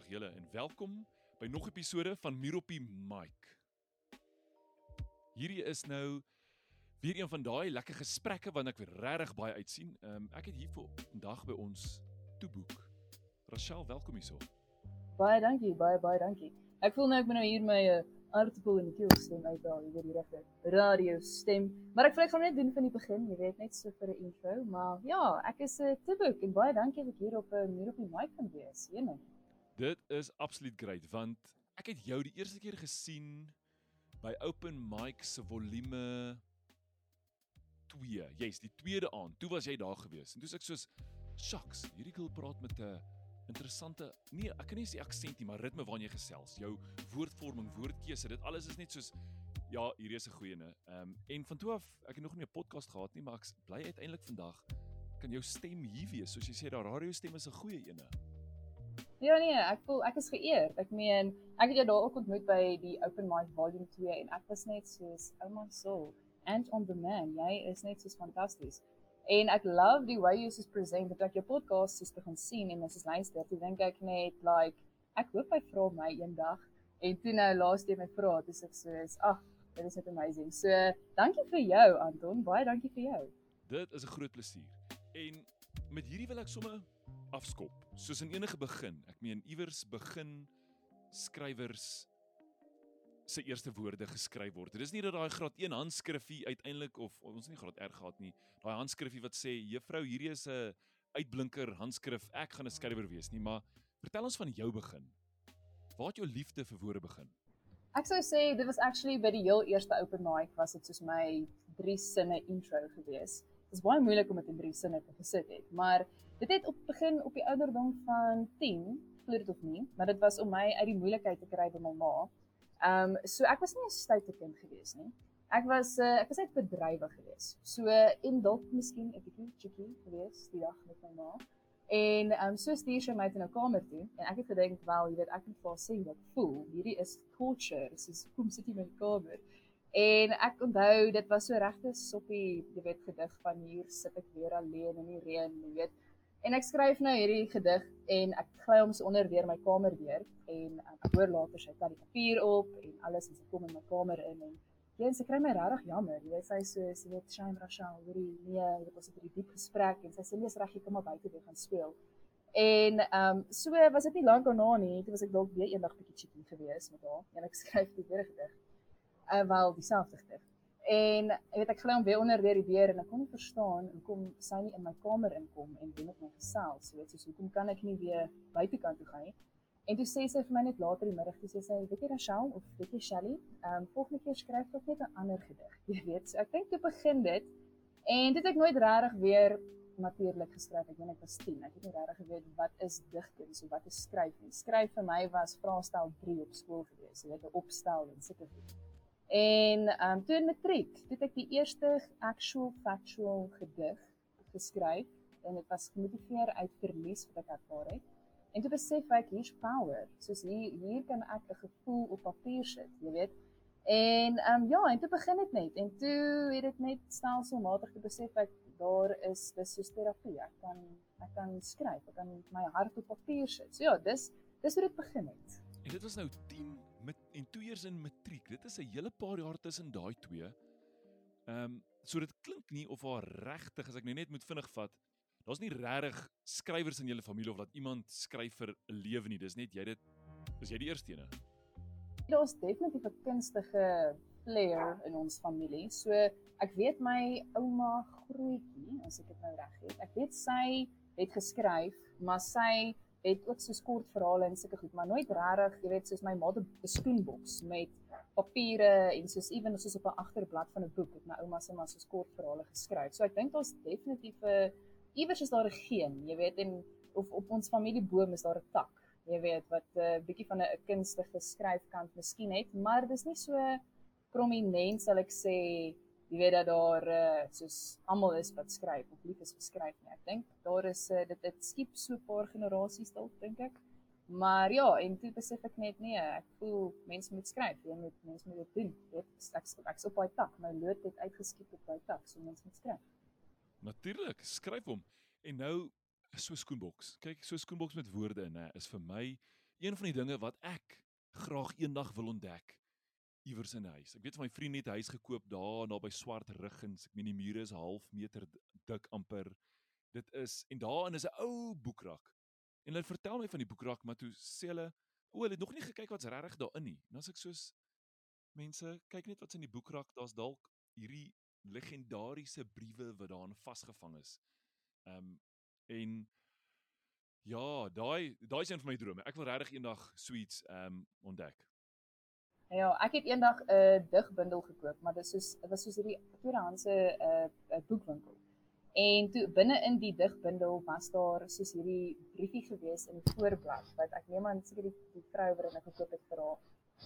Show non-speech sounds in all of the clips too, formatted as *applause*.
Goeiedag julle en welkom by nog 'n episode van Miropie Mike. Hierdie is nou weer een van daai lekker gesprekke wat ek regtig baie uitsien. Ehm um, ek het hier vir vandag by ons toeboek. Rachel, welkom hierso. Baie dankie, baie baie dankie. Ek voel nou ek moet nou hier my uh, aardappel die keel stem uithaal, jy weet die regte radio stem. Maar ek vra ek gaan net doen van die begin, jy weet net so vir 'n intro, maar ja, ek is 'n uh, toeboek en baie dankie dat ek hier op 'n uh, Miropie Mike kan wees. Jene. Dit is absoluut great want ek het jou die eerste keer gesien by Open Mic se volume 2. Jy's die tweede aand. Toe was jy daar gewees. En toe sê ek soos shucks, hierdie girl praat met 'n interessante nee, ek kan nie sê aksent nie, maar ritme waarin jy gesels, jou woordvorming, woordkeuse, dit alles is net soos ja, hier is 'n goeie ene. Ehm um, en van toe af, ek het nog nie 'n podcast gehad nie, maar ek bly uiteindelik vandag kan jou stem hier wees. Soos jy sê, daai radio stem is 'n goeie ene. Ja nee, ek voel ek is geëerd. Ek meen, ek het jou daar ook ontmoet by die Open Mic Volume 2 en ek was net soos, "Oh my soul, and on the man, jy is net so fantasties." En ek love die way you just present dat ek jou podcast soos begin sien en as jy luister, dan dink ek net like ek hoop hy vra my eendag en toe nou laaste my vra, dis ek soos, "Ag, dit is net amazing." So, dankie vir jou Anton, baie dankie vir jou. Dit is 'n groot plesier. En met hierdie wil ek sommer afskop. Soos in enige begin. Ek meen iewers begin skrywers se eerste woorde geskryf word. Dit is nie dat daai graad 1 handskrifie uiteindelik of ons nie graad R gehad nie. Daai handskrifie wat sê juffrou hierdie is 'n uitblinker handskrif. Ek gaan 'n skrywer wees nie, maar vertel ons van jou begin. Waar het jou liefde vir woorde begin? Ek sou sê dit was actually by die heel eerste open mic was dit soos my drie sinne intro gewees. Dit is baie moeilik om dit in drie sinne te gesit het, maar Dit het op begin op die ouderdom van 10, glo dit of nie, maar dit was om my uit die moeilikheid te kry by my ma. Ehm um, so ek was nie 'n stoute kind gewees nie. Ek was uh, ek was net bedrywig gewees. So en dalk miskien 'n bietjie cheeky gewees die dag met my ma. En ehm um, so stuur sy my in 'n kamer toe en ek het gedink, "Wel, jy weet, ek moet vir haar sê wat ek voel. Hierdie is torture. Dis is kom sit jy my kamer." En ek onthou dit was so regte soppie, jy weet, gedig van hier sit ek weer alleen in die reën, jy weet. En ek skryf nou hierdie gedig en ek gly hom so onder weer my kamer deur en um, ek hoor later sy vat die papier op en alles en sy kom in my kamer in en een sy kry my regtig jammer. Jy weet sy so sy weet shame Rachel, hoorie nee, dit was 'n baie diep gesprek en sy sê nee, reg jy kom maar buite weer gaan speel. En ehm um, so was dit nie lank daarna nie, toe was ek dalk weer eendag bietjie cheeky geweest met haar en ek skryf die weer gedig. Uh, wel dieselfde gedig. En ek weet ek gly hom weer onder deur die deur en ek kon nie verstaan hoekom sy nie in my kamer inkom en doen met my gesels, weet soos hoekom kan ek nie weer buitekant toe gaan nie. En toe sê sy vir my net later die middag, toe sê sy, "Weet jy Rachel of weet jy Shelly, ehm um, volgende keer skryf ek net 'n ander gedig." *laughs* Jy weet, so ek dink toe begin dit en dit het ek nooit regtig weer natuurlik geskryf. Ek weet ek was 10. Ek het nie regtig geweet wat is digkuns of wat is skryf nie. Skryf vir my was vraestel 3 op skool gewees, jy weet, 'n opstel en sulke goed. En ehm um, toe in matriek, toe het ek die eerste actual factual gedig geskryf en dit was gemotiveer uit verlies wat ek ervaar het. En toe besef ek hier's power. Soos hier hier kan ek 'n gevoel op papier sit, jy weet. En ehm um, ja, en toe begin dit net en toe het dit net stelselmatig te besef ek daar is dis so terapie. Ek kan ek kan skryf, ek kan my hart op papier sit. So ja, dis dis hoe dit begin het. En dit was nou 10 met en toe eers in matriek. Dit is 'n hele paar jaar tussen daai twee. Ehm um, so dit klink nie of haar regtig as ek nou net moet vinnig vat. Daar's nie regtig skrywers in julle familie of dat iemand skryf vir 'n lewe nie. Dis net jy dit is jy die eerste ene. Daar's definitief 'n kunstige flair in ons familie. So ek weet my ouma grootjie, as ek dit nou reg het. Ek weet sy het geskryf, maar sy het ook so kort verhale en sulke goed, maar nooit regtig, jy weet, soos my ma 'n skoenboks met papiere en soos ewen soos op 'n agterblad van 'n boek het my ouma se maar so kort verhale geskryf. So ek dink daar's definitief 'n iewers is daar 'n geen, jy weet, en of op ons familieboom is daar 'n tak, jy weet, wat 'n uh, bietjie van 'n kunstige skryfkant miskien het, maar dis nie so prominent sal ek sê jy weet dat daar uh, soos almal is wat skryf of lief is vir skryf nie. Ek dink daar is uh, dit dit skiep so 'n paar generasies dalk dink ek. Maar ja, en toe besef ek net nee, ek voel mense moet skryf, jy moet mense moet dit doen. Dit ek ek's op daai tak, my lood het uitgeskiep op daai tak, so mense moet skryf. Natuurlik, skryf hom. En nou so skoenboks. Kyk, so skoenboks met woorde in, hè, is vir my een van die dinge wat ek graag eendag wil ontdek iewers in 'n huis. Ek weet van my vriend het 'n huis gekoop daar naby Swart Ruggens. Ek meen die mure is half meter dik amper. Dit is en daarin is 'n ou boekrak. En hulle vertel my van die boekrak, maar toe sê hulle, "O, hulle het nog nie gekyk wat's regtig daarin nie." En as ek soos mense kyk net wat's in die boekrak, daar's dalk hierdie legendariese briewe wat daarin vasgevang is. Ehm um, en ja, daai daai is een van my drome. Ek wil regtig eendag suites ehm um, ontdek. Ja, ek het eendag 'n uh, digbundel gekoop, maar dit is soos dit was soos hierdie tweedehandse 'n uh, uh, boekwinkel. En toe binne in die digbundel was daar soos hierdie briefie gewees in voorblad wat ek neem aan seker die, die vrou wat dit gekoop het vir haar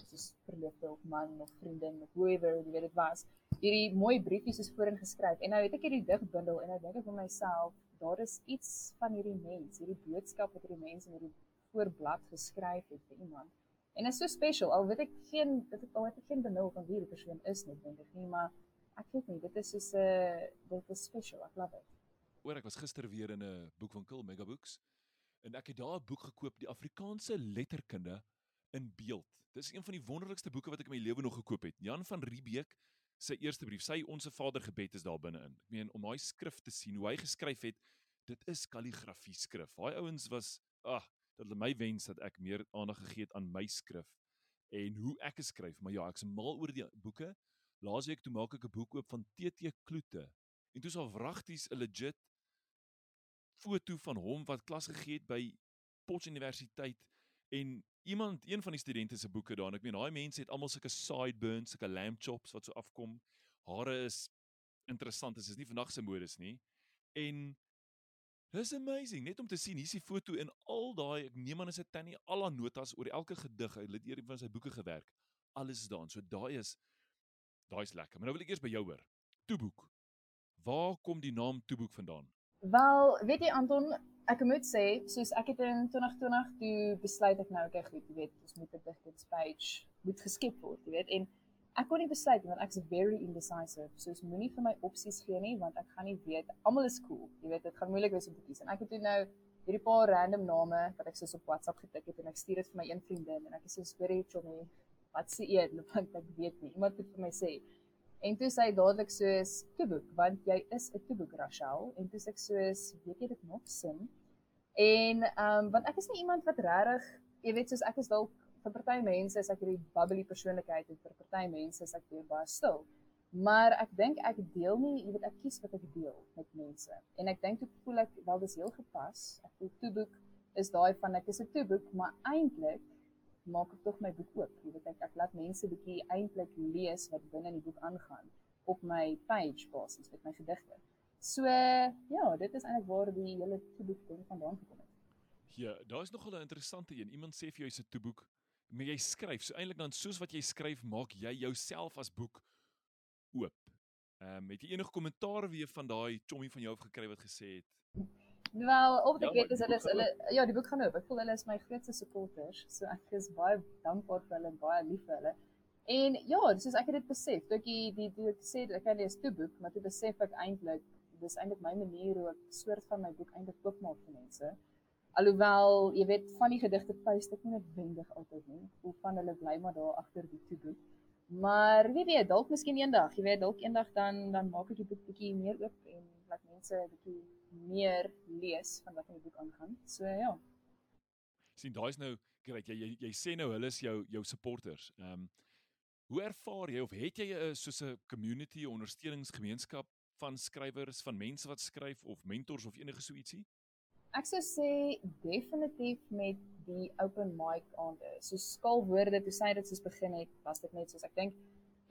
soos verloofde of man of vriendin of whoever jy weet dit was. Hierdie mooi briefies is voorin geskryf. En nou het ek hierdie digbundel en nou dink ek vir myself, daar is iets van hierdie mens, hierdie boodskap wat hierdie mens in hierdie voorblad geskryf het vir iemand. En is so special. Al weet ek geen dit het al het ek geen benul van wie die persoon is nie, dink ek nie, maar ek weet nie, dit is soos 'n uh, dit is special. Ek love it. Oor ek was gister weer in 'n boekwinkel, Mega Books, en ek het daar 'n boek gekoop, die Afrikaanse letterkunde in beeld. Dis een van die wonderlikste boeke wat ek in my lewe nog gekoop het. Jan van Riebeeck sy eerste brief, sy onsse Vader gebed is daar binne-in. Ek meen om daai skrif te sien, hoe hy geskryf het, dit is kalligrafie skrif. Daai ouens was ag, dat hulle my wens dat ek meer aandag gegee het aan my skrif en hoe ek skryf. Maar ja, ek's mal oor die boeke. Laasweek toe maak ek 'n boek oop van TT Kloete. En toe is al wragties 'n legit foto van hom wat klas gegee het by Potch Universiteit en iemand een van die studente se boeke daar en ek meen daai mense het almal sulke sideburns, sulke lamb chops wat so afkom. Hare is interessant, dit is nie vandag se modes nie. En Dis amazing net om te sien hier's die foto en al daai ek neem aan is 'n tannie al haar notas oor elke gedig. Hy het eers van sy boeke gewerk. Alles is daarin. So daai is daai is lekker. Maar nou wil ek eers by jou hoor. Toeboek. Waar kom die naam Toeboek vandaan? Wel, weet jy Anton, ek moet sê, soos ek het in 2020 toe besluit ek nou ek goed, jy weet, ons moet 'n digtens page moet geskep word, jy weet, en ek kon nie besluit want ek's very indecisive. So is moenie vir my opsies gee nie want ek gaan nie weet almal is cool. Jy weet dit gaan moeilik wees om te kies. En ek het toe nou hierdie paar random name wat ek soos op WhatsApp getik het en ek stuur dit vir my een vriendin en ek is so very chommy. Wat sê jy? *laughs* Want ek weet nie. Iemand het vir my sê. En toe sê hy dadelik soos Toeboek want jy is 'n Toeboek Rachel en toe sê ek soos weet jy dit nog sin? En ehm um, want ek is nie iemand wat regtig jy weet soos ek is dalk vir party mense is ek hierdie bubbly persoonlikheid en vir party mense is ek weer baie stil. Maar ek dink ek deel nie, jy weet ek kies wat ek deel met mense. En ek dink ek voel ek wel dis heel gepas. Ek voel toeboek is daai van ek is 'n toeboek, maar eintlik maak ek tog my boek oop. Jy weet ek ek laat mense bietjie eintlik lees wat binne in die boek aangaan op my page basis met my gedigte. So ja, dit is eintlik waar die hele toeboek ding vandaan gekom het. Ja, daar is nogal 'n interessante een. Iemand sê vir jou is 'n toeboek maar jy skryf. So eintlik dan soos wat jy skryf, maak jy jouself as boek oop. Ehm um, het jy enige kommentaar weer van daai chommy van jou af gekry wat gesê het? Wel, op die ja, weet is hulle is hulle ja, die boek gaan oop. Ek voel hulle is my grootste supporters. So ek is baie dankbaar vir hulle en baie lief vir hulle. En ja, soos ek het dit besef, toe ek die die toe ek sê ek kan lees toe boek, maar toe besef ek eintlik dis eintlik my manier hoe ek soort van my boek eintlik oopmaak vir mense. Alhoewel, jy weet, van die gedigte post ek nie noodwendig altyd nie. Hoe van hulle bly maar daar agter die toeboek. Maar wie weet, dalk miskien eendag, jy weet, dalk eendag dan dan maak ek die boek bietjie meer oop en laat mense bietjie meer lees van wat in die boek aangaan. So ja. sien daai's nou great. Jy, jy jy sê nou hulle is jou jou supporters. Ehm um, hoe ervaar jy of het jy 'n soos 'n community ondersteuningsgemeenskap van skrywers, van mense wat skryf of mentors of enige so ietsie? Ek sou sê definitief met die open mic aande. So skaalwoorde toe sy dit soos begin het, was dit net soos ek dink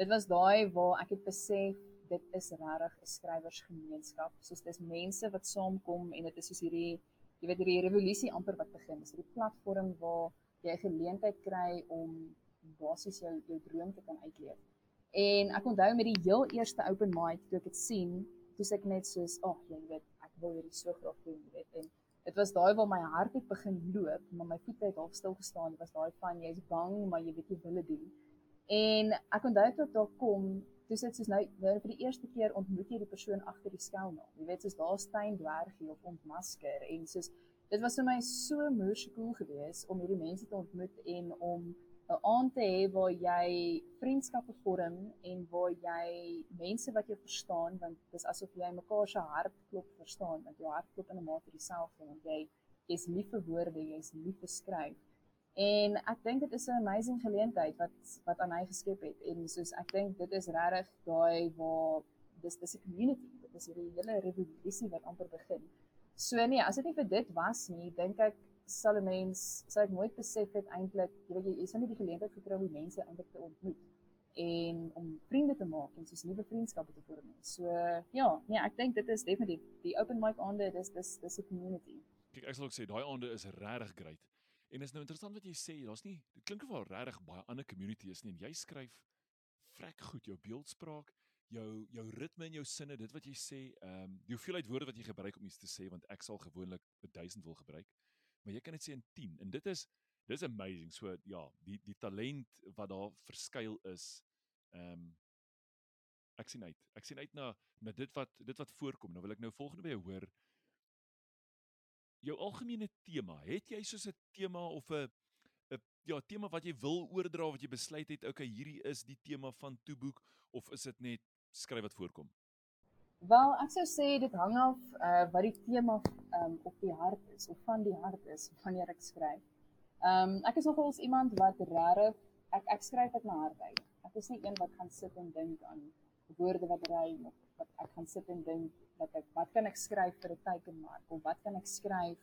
dit was daai waar ek het besef dit is regtig 'n skrywersgemeenskap. Soos dis mense wat saamkom en dit is soos hierdie jy weet hierdie revolusie amper wat begin. Dis hierdie platform waar jy 'n geleentheid kry om basies jou jou droom te kan uitleef. En ek onthou met die heel eerste open mic toe ek dit sien, toe sê ek net soos, "Ag, jy weet, ek wil hierdie so graag doen," jy weet. En dit was daai waar my hart het begin loop, maar my voete het half stil gestaan. Dit was daai van jy's bang, maar jy weet jy wil dit doen. En ek onthou toe ek daar kom, toe sit soos nou, nou vir die eerste keer ontmoet jy die persoon agter die skelm. Jy weet soos daar staan dwergie of ontmasker en soos dit was vir my so moeë cool geweest om hierdie mense te ontmoet en om 'n aand te hê waar jy vriendskappe vorm en waar jy mense wat jou verstaan want dit is asof jy mekaar se hartklop verstaan want jou hartklop in 'n mate dieselfde want jy jy's lief vir woorde, jy's lief vir skryf. En ek dink dit is 'n amazing geleentheid wat wat aan hy geskep het en soos ek dink dit is regtig daai waar dis dis 'n community. Dit is hierdie hele revolusie wat amper begin. So nee, as dit nie vir dit was nie, dink ek sal 'n mens sal ek nooit besef het eintlik jy weet jy is nie die geleentheid gekry om mense eintlik te ontmoet en om vriende te maak en soos nuwe vriendskappe te vorm. So ja, nee, ek dink dit is definitief die open mic aande, dis dis dis 'n community. Kyk, ek sal ook sê daai aande is regtig great. En is nou interessant wat jy sê, daar's nie dit klink of al regtig baie ander community is nie en jy skryf vrek goed jou beeldspraak, jou jou ritme en jou sinne, dit wat jy sê, ehm um, die hoeveelheid woorde wat jy gebruik om iets te sê want ek sal gewoonlik 1000 wil gebruik maar jy kan dit sê in 10 en dit is dis amazing. So ja die die talent wat daar verskuil is ehm um, ek sien uit. Ek sien uit na na dit wat dit wat voorkom. Nou wil ek nou volgende by jou hoor. Jou algemene tema het jy soos 'n tema of 'n 'n ja tema wat jy wil oordra wat jy besluit het okay hierdie is die tema van toeboek of is dit net skryf wat voorkom Wel, ek sou sê dit hang af uh wat die tema um op die hart is of van die hart is *laughs* wanneer ek skryf. Um ek is nogals iemand wat regtig ek ek skryf uit my hart uit. Ek is nie een wat gaan sit en dink aan woorde wat rym of wat ek gaan sit en dink dat ek wat kan ek skryf vir 'n teikenmark of wat kan ek skryf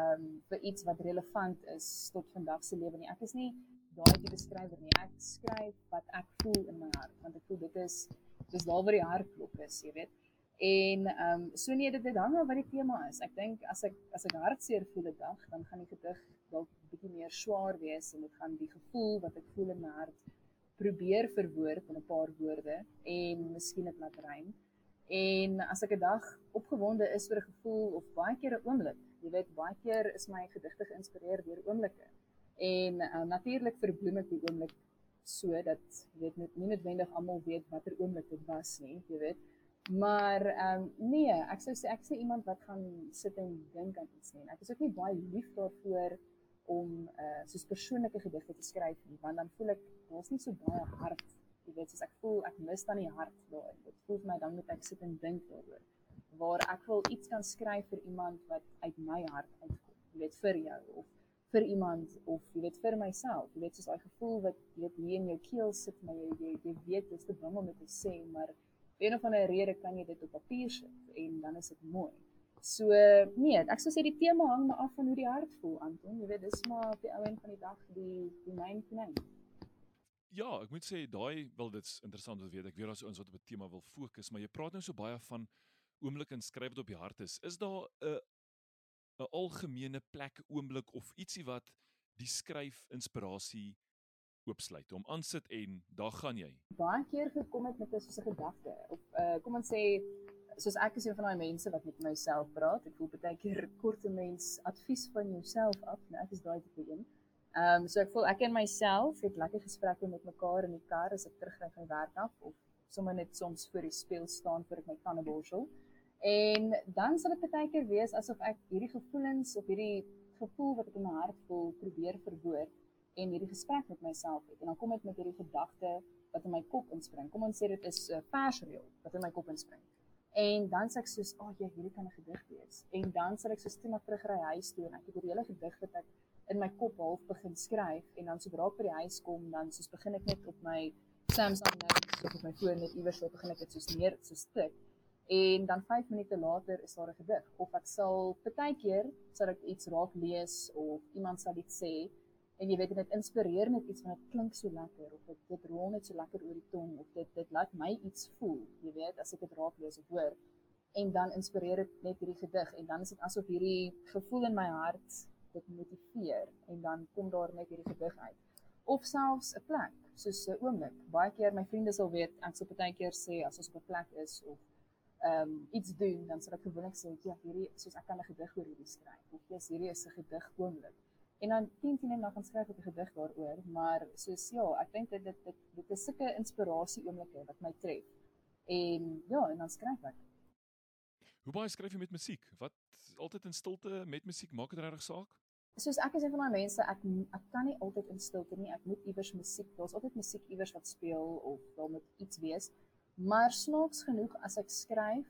um vir iets wat relevant is tot vandag se lewe nie. Ek is nie daai tipe skrywer nie. Ek skryf wat ek voel in my hart want ek voel dit is dis daar waar die hart klop is, jy weet. En ehm um, so nee dit hang af wat die tema is. Ek dink as ek as ek hartseer voel 'n dag, dan gaan die gedig dalk bietjie meer swaar wees en dit gaan die gevoel wat ek voel in my hart probeer verwoord in 'n paar woorde en miskien dit laat rym. En as ek 'n dag opgewonde is oor 'n gevoel of baie keer 'n oomblik, jy weet baie keer is my gedigte geïnspireer deur oomblikke. En uh, natuurlik verbloem ek die oomblik sodat jy weet net nie noodwendig almal weet watter oomblik dit was nie, jy weet. Maar ehm um, nee, ek sou sê ek sê iemand wat gaan sit en dink aan iets nie. Ek is ook nie baie lief daarvoor om uh soos persoonlike gedigte te skryf nie, want dan voel ek daar's nie so baie hart. Jy weet, soos ek voel ek mis dan die hart daarin. Dit voel vir my dan moet ek sit en dink daaroor. Waar ek wil iets kan skryf vir iemand wat uit my hart uitkom. Jy weet vir jou of vir iemand of jy weet vir myself. Jy weet soos daai gevoel wat jy weet hier in jou keel sit, maar jy jy, jy weet dit is te bang om dit te sê, maar een of ander rede kan jy dit op papier sit en dan is dit mooi. So nee, ek sou sê die tema hang maar af van hoe die hart voel Anton. Jy weet, dis maar op die ou end van die dag die die main thing. Ja, ek moet sê daai wel dit's interessant om te weet. Ek weet daar's ouens wat op 'n tema wil fokus, maar jy praat nou so baie van oomblik en skryf wat op die hart is. Is daar 'n 'n algemene plek oomblik of ietsie wat die skryf inspirasie oopsluit om aansit en daar gaan jy. Baie keer gekom het met 'n soos 'n gedagte of uh kom ons sê soos ek is een van daai mense wat met myself praat. Ek voel baie keer kort 'n mens advies van jouself af, né? Ek is daai tipe een. Ehm um, so ek voel ek en myself het lekker gesprekke met mekaar in die kar as ek terugry van werk af of sommer net soms voor die spieël staan voor ek my tande borsel. En dan sal dit baie keer wees asof ek hierdie gevoelens of hierdie gevoel wat ek in my hart voel probeer verwoord en hierdie gesprek met myself het. En dan kom ek met hierdie gedagte wat in my kop inspring. Kom ons sê dit is 'n uh, versreel wat in my kop inspring. En dan sê ek soos, "Ag, oh, jy hierdie kan 'n gedig wees." En dan sal ek so stem maar terugry huis toe en ek het hierdie hele gedig wat ek in my kop half begin skryf en dan sodra ek by die huis kom, dan soos begin ek net op my Samsung of op my foon net iewers op begin ek dit soos neer so stik. En dan 5 minute later is daar 'n gedig of ek sal partykeer sal ek iets raak lees of iemand sal iets sê en jy weet dit inspireer net iets van dit klink so lekker of dit dit rol net so lekker oor die tong of dit dit laat my iets voel jy weet as ek dit raak lees of hoor. En dan inspireer dit net hierdie gedig en dan is dit asof hierdie gevoel in my hart dit motiveer en dan kom daar net hierdie gedig uit. Of selfs 'n plek soos 'n oomblik. Baie keer my vriende sal weet ek sal baie keer sê as ons op 'n plek is of ehm um, iets doen dan sal ek gewoonlik sê ja hierdie soos ek kan 'n gedig oor hierdie skryf of ja hierdie is 'n gedig oomblik en dan 10 10 en dan gaan skryf ek 'n gedig daaroor maar soos ja ek dink dit dit dit, dit is sulke inspirasie oomblikke wat my tref en ja en dan skryf ek Hoe baie skryf jy met musiek? Wat altyd in stilte met musiek maak dit regtig saak? Soos ek is een van daai mense, ek ek kan nie altyd in stilte nie. Ek moet iewers musiek, daar's altyd musiek iewers wat speel of daar moet iets wees. Maar snaaks genoeg as ek skryf,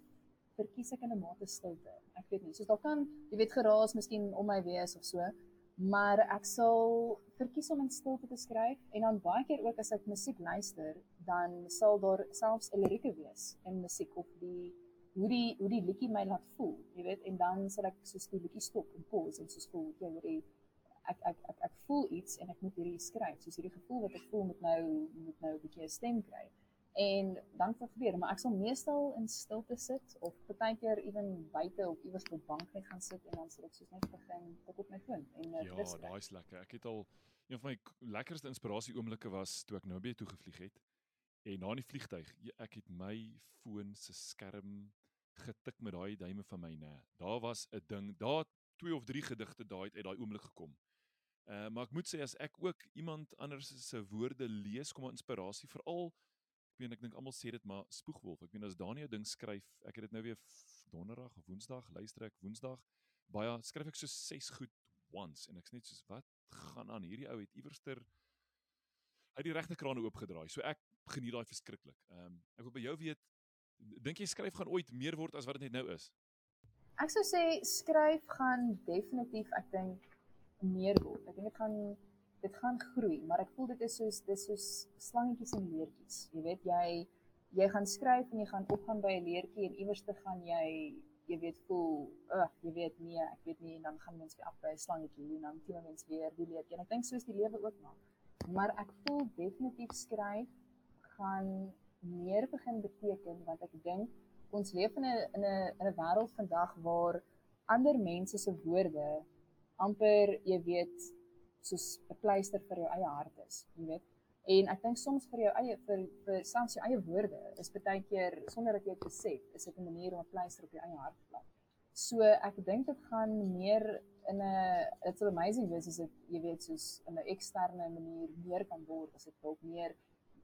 verkies ek in 'n mate stilte. Ek weet nie, soos daar kan, jy weet geraas miskien om my wees of so, maar ek sal verkies om in stilte te skryf en dan baie keer ook as ek musiek luister, dan sal daar selfs 'n lirieke wees in musiek of die hoe die hoe die liedjie my laat voel, jy weet, en dan sal ek soos die liedjie stop en pause en soos voel, jy hoor die ek ek ek ek voel iets en ek moet hierdie skryf, soos hierdie gevoel wat ek voel moet nou moet nou 'n bietjie 'n stem kry en dan wat gebeur maar ek sal meestal in stilte sit of partykeer ewen buite op iewers op 'n bank net gaan sit en dan sal ek soos net begin tik op my foon en uh, ja daai is lekker. Ek het al een van my lekkerste inspirasie oomblikke was toe ek by toe gevlieg het en na in die vliegtyg ek het my foon se skerm getik met daai duime van my nê daar was 'n ding daar twee of drie gedigte daai uit daai oomblik gekom. Uh, maar ek moet sê as ek ook iemand anders se woorde lees kom 'n inspirasie veral weet ek dink almal sê dit maar spoegwolf. Ek weet as Daniel ding skryf, ek het dit nou weer donderdag of woensdag luister ek woensdag baie skryf ek so 6 goed once en ek's net soos wat gaan aan hierdie ou het iewerster uit die regte krane oopgedraai. So ek geniet daai verskriklik. Ehm um, ek wil by jou weet dink jy skryf gaan ooit meer word as wat dit net nou is? Ek sou sê skryf gaan definitief ek dink meer word. Ek dink dit gaan dit gaan groei, maar ek voel dit is soos dis soos slangetjies en leertjies. Jy weet jy jy gaan skryf en jy gaan opgaan by 'n leertjie en iewers te gaan jy jy weet voel, ag, jy weet nee, ek weet nie en dan gaan mens weer af by 'n slangetjie en dan klim mens weer die leertjie. En ek dink soos die lewe ook maar. Maar ek voel definitief skryf gaan meer begin beteken want ek dink ons leef in 'n in 'n in 'n wêreld vandag waar ander mense se woorde amper jy weet soos 'n pleister vir jou eie hart is, jy weet. En ek dink soms vir jou eie vir vir selfs jou eie woorde is baie keer sonder dat jy dit besef, is dit 'n manier om 'n pleister op jou eie hart te plak. So ek dink dit gaan meer in 'n it's amazing wees as dit jy weet soos in 'n eksterne manier meer kan word as dit dalk meer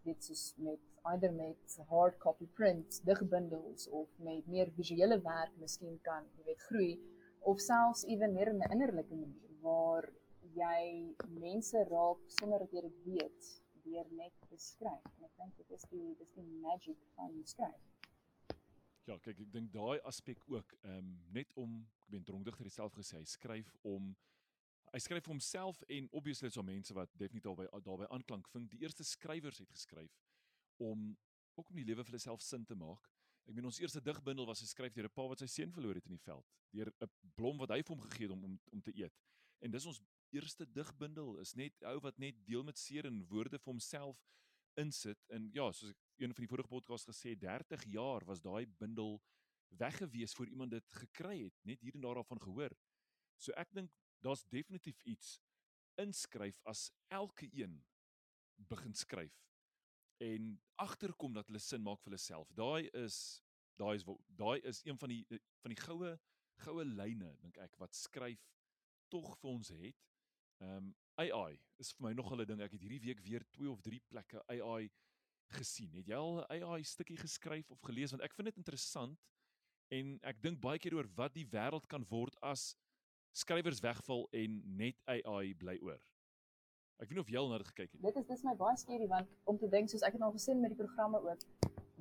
weet soos met either met hard copy prints, digbundels of met meer visuele werk miskien kan jy weet groei of selfs ewen meer in 'n innerlike manier waar jy mense raak sonder dat jy dit weet deur net te skryf. En ek dink dit is die dis die magic van skryf. Ja, kyk, ek dink daai aspek ook, ehm um, net om ek ben dronkdigter self gesê, hy skryf om hy skryf vir homself en obviously so mense wat definitief albei daarbey aanklank vind. Die eerste skrywers het geskryf om ook om die lewe vir hulle self sin te maak. Ek meen ons eerste digbundel was geskryf deur 'n pa wat sy seun verloor het in die veld, deur 'n blom wat hy vir hom gegee het om om om te eet. En dis ons eerste digbundel is net ou wat net deel met seer en woorde vir homself insit en ja soos ek een van die vorige podcasts gesê 30 jaar was daai bundel weggewees voor iemand dit gekry het net hier en daar daarvan gehoor. So ek dink daar's definitief iets inskryf as elke een begin skryf en agterkom dat hulle sin maak vir hulle self. Daai is daai is daai is een van die van die goue goue lyne dink ek wat skryf tog vir ons het Ehm um, AI is vir my nog 'n ding. Ek het hierdie week weer 2 of 3 plekke AI gesien. Het jy al 'n AI stukkie geskryf of gelees want ek vind dit interessant en ek dink baie keer oor wat die wêreld kan word as skrywers wegval en net AI bly oor. Ek weet nie of jy al na dit gekyk het nie. Dit is dis my baie skerry want om te dink soos ek het al gesien met die programme ook,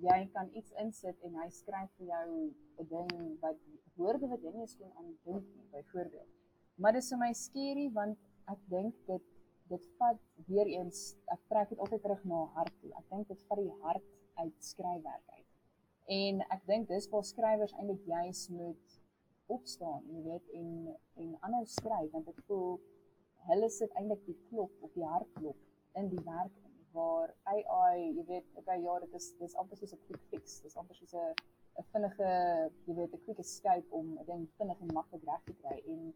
jy kan iets insit en hy skryf vir jou 'n ding wat woorde wat jy nie kon aan dink nie, byvoorbeeld. Maar dit is vir my skerry want ek dink dit dit vat weer eens ek trek dit altyd terug na hart toe. Ek dink dit vat die hart uit skryfwerk uit. En ek dink dis waar skrywers eintlik juis moet opstaan, jy weet, en en aanhou skryf want ek voel hulle sit eintlik die klop op die hartklop in die werk in waar AI, jy weet, okay ja, dit is dis amper soos 'n quick fix. Dis amper soos 'n 'n vinnige, jy weet, 'n quick escape om 'n ding vinnig en maklik reg te kry en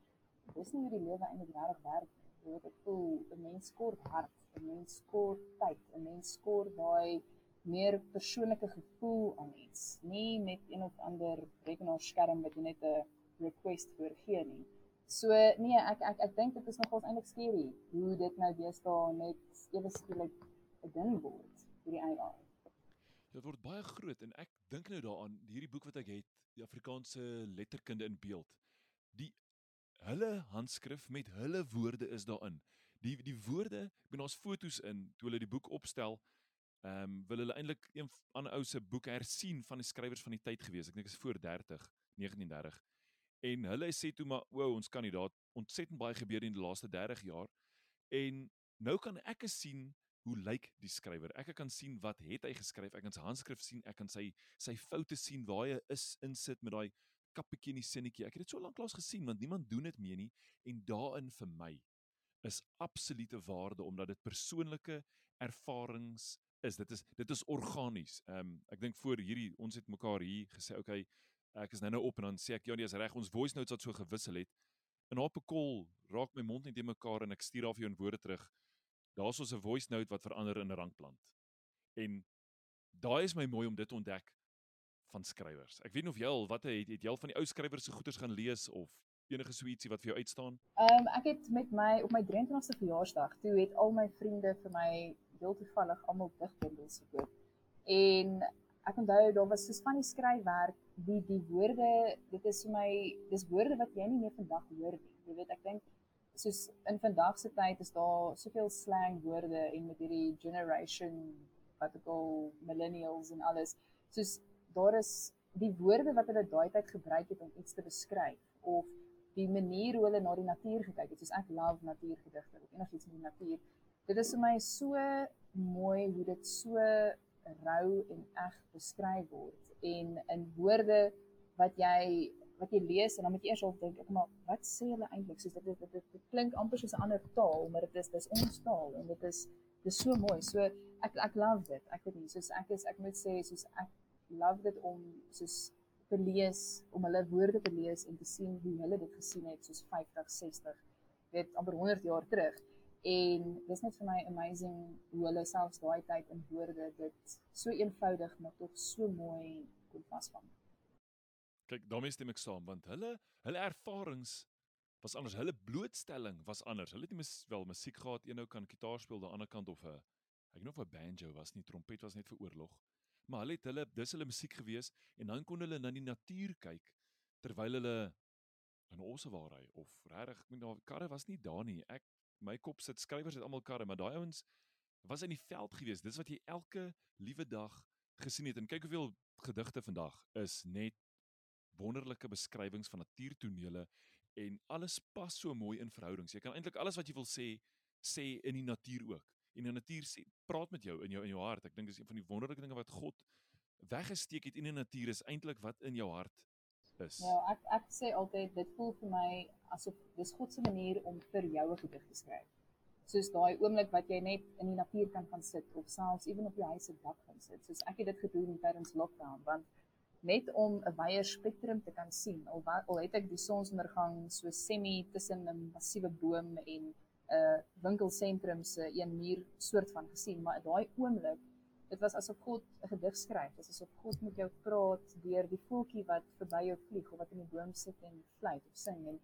dis nie hoe die lewe eintlik regtig werk weet ek voel 'n mens kort hart, 'n mens kort tyd, 'n mens kort daai meer persoonlike gevoel aan iets, nie met een of ander rekenaarskerm wat jy net 'n request vir gee nie. So nee, ek ek ek dink dit is nogals eintlik skerry hoe dit nou deesdae net ewe skielik 'n ding word vir die AI. Dit word baie groot en ek dink nou daaraan hierdie boek wat ek het, die Afrikaanse letterkunde in beeld. Die hulle handskrif met hulle woorde is daarin. Die die woorde, ek bedoel daar's fotos in toe hulle die boek opstel. Ehm um, wil hulle eintlik een ander ou se boek hersien van die skrywers van die tyd gewees. Ek dink dit is voor 30, 1930. En hulle sê toe maar, "Wow, ons kandidaat ontsettend baie gebeur in die laaste 30 jaar." En nou kan ek sien hoe lyk die skrywer? Ek kan sien wat het hy geskryf? Ek kan sy handskrif sien, ek kan sy sy foute sien waar hy is insit met daai kappetjie in die sinnetjie. Ek het dit so lank lank gesien want niemand doen dit meer nie en daarin vir my is absolute waarde omdat dit persoonlike ervarings is. Dit is dit is organies. Ehm um, ek dink voor hierdie ons het mekaar hier gesê, okay, ek is nou-nou op en dan sê ek ja nee, is reg. Ons voice notes het so gewissel het. En op 'n kol raak my mond net te mekaar en ek stuur af jou in woorde terug. Daar's ons 'n voice note wat verander in 'n rankplant. En daai is my mooi om dit ontdek van skrywers. Ek weet nie of jy al wat het het jy al van die ou skrywers se goeders gaan lees of enige so ietsie wat vir jou uitstaan? Ehm um, ek het met my op my 23ste verjaarsdag, toe het al my vriende vir my heel toevallig almal digbundels gekoop. En ek onthou daar was soos van die skryfwerk, die die woorde, dit is vir my dis woorde wat jy nie meer vandag hoor nie. Jy weet, ek dink soos in vandag se tyd is daar soveel slang woorde en met hierdie generation wat ek al millennials en alles. Soos daar is die woorde wat hulle daai tyd gebruik het om iets te beskryf of die manier hoe hulle na die natuur gekyk het. Soos ek love natuurgedigte of enigiets met die natuur. Dit is vir my so mooi hoe dit so rou en eg beskryf word en in woorde wat jy wat jy lees en dan moet jy eers op dink ek maar wat sê hulle eintlik soos dit dit, dit, dit, dit klink amper soos 'n ander taal maar dit is dis ons taal en dit is dis so mooi so ek ek love dit ek weet nie soos ek is ek moet sê soos ek love dit om soos te lees om hulle woorde te lees en te sien hoe hulle dit gesien het soos 50 60 weet amper 100 jaar terug en dis net vir my amazing hoe hulle selfs daai tyd in woorde dit so eenvoudig maar tog so mooi kon vasvang. Kyk, daarmee stem ek saam want hulle hulle ervarings was anders. Hulle blootstelling was anders. Hulle het nie mis, wel musiek gehad, een ou kan gitaar speel, die ander kant of 'n ek weet nog of 'n banjo was nie, trompet was net vir oorlog. Maar hulle het hulle dis hulle musiek gewees en dan kon hulle na die natuur kyk terwyl hulle in Ossewaarry of regtig, ek meen daar karre was nie daar nie. Ek my kop sit skrywers het almal karre, maar daai ouens was in die veld gewees. Dis wat jy elke liewe dag gesien het en kyk hoeveel gedigte vandag is net wonderlike beskrywings van natuurtonele en alles pas so mooi in verhoudings. Jy kan eintlik alles wat jy wil sê sê in die natuur ook. En die natuur sê praat met jou in jou in jou hart. Ek dink dis een van die wonderlike dinge wat God weggesteek het in die natuur is eintlik wat in jou hart is. Ja, ek ek sê altyd dit voel vir my asof dis God se manier om vir jou 'n gedig te skryf. Soos daai oomblik wat jy net in die natuur kan gaan sit of selfs ewen op jou huis se dak gaan sit. Soos ek het dit gedoen tydens lockdown want net om 'n wyeer spektrum te kan sien. Al wat al het ek die sonsondergang so semi tussen 'n massiewe boom en uh, winkelsentrum se een muur soort van gesien, maar daai oomblik, dit was asof God 'n gedig skryf. Dit is asof God met jou praat deur die voeltjie wat verby jou vlieg of wat in die boom sit en fluit of sing en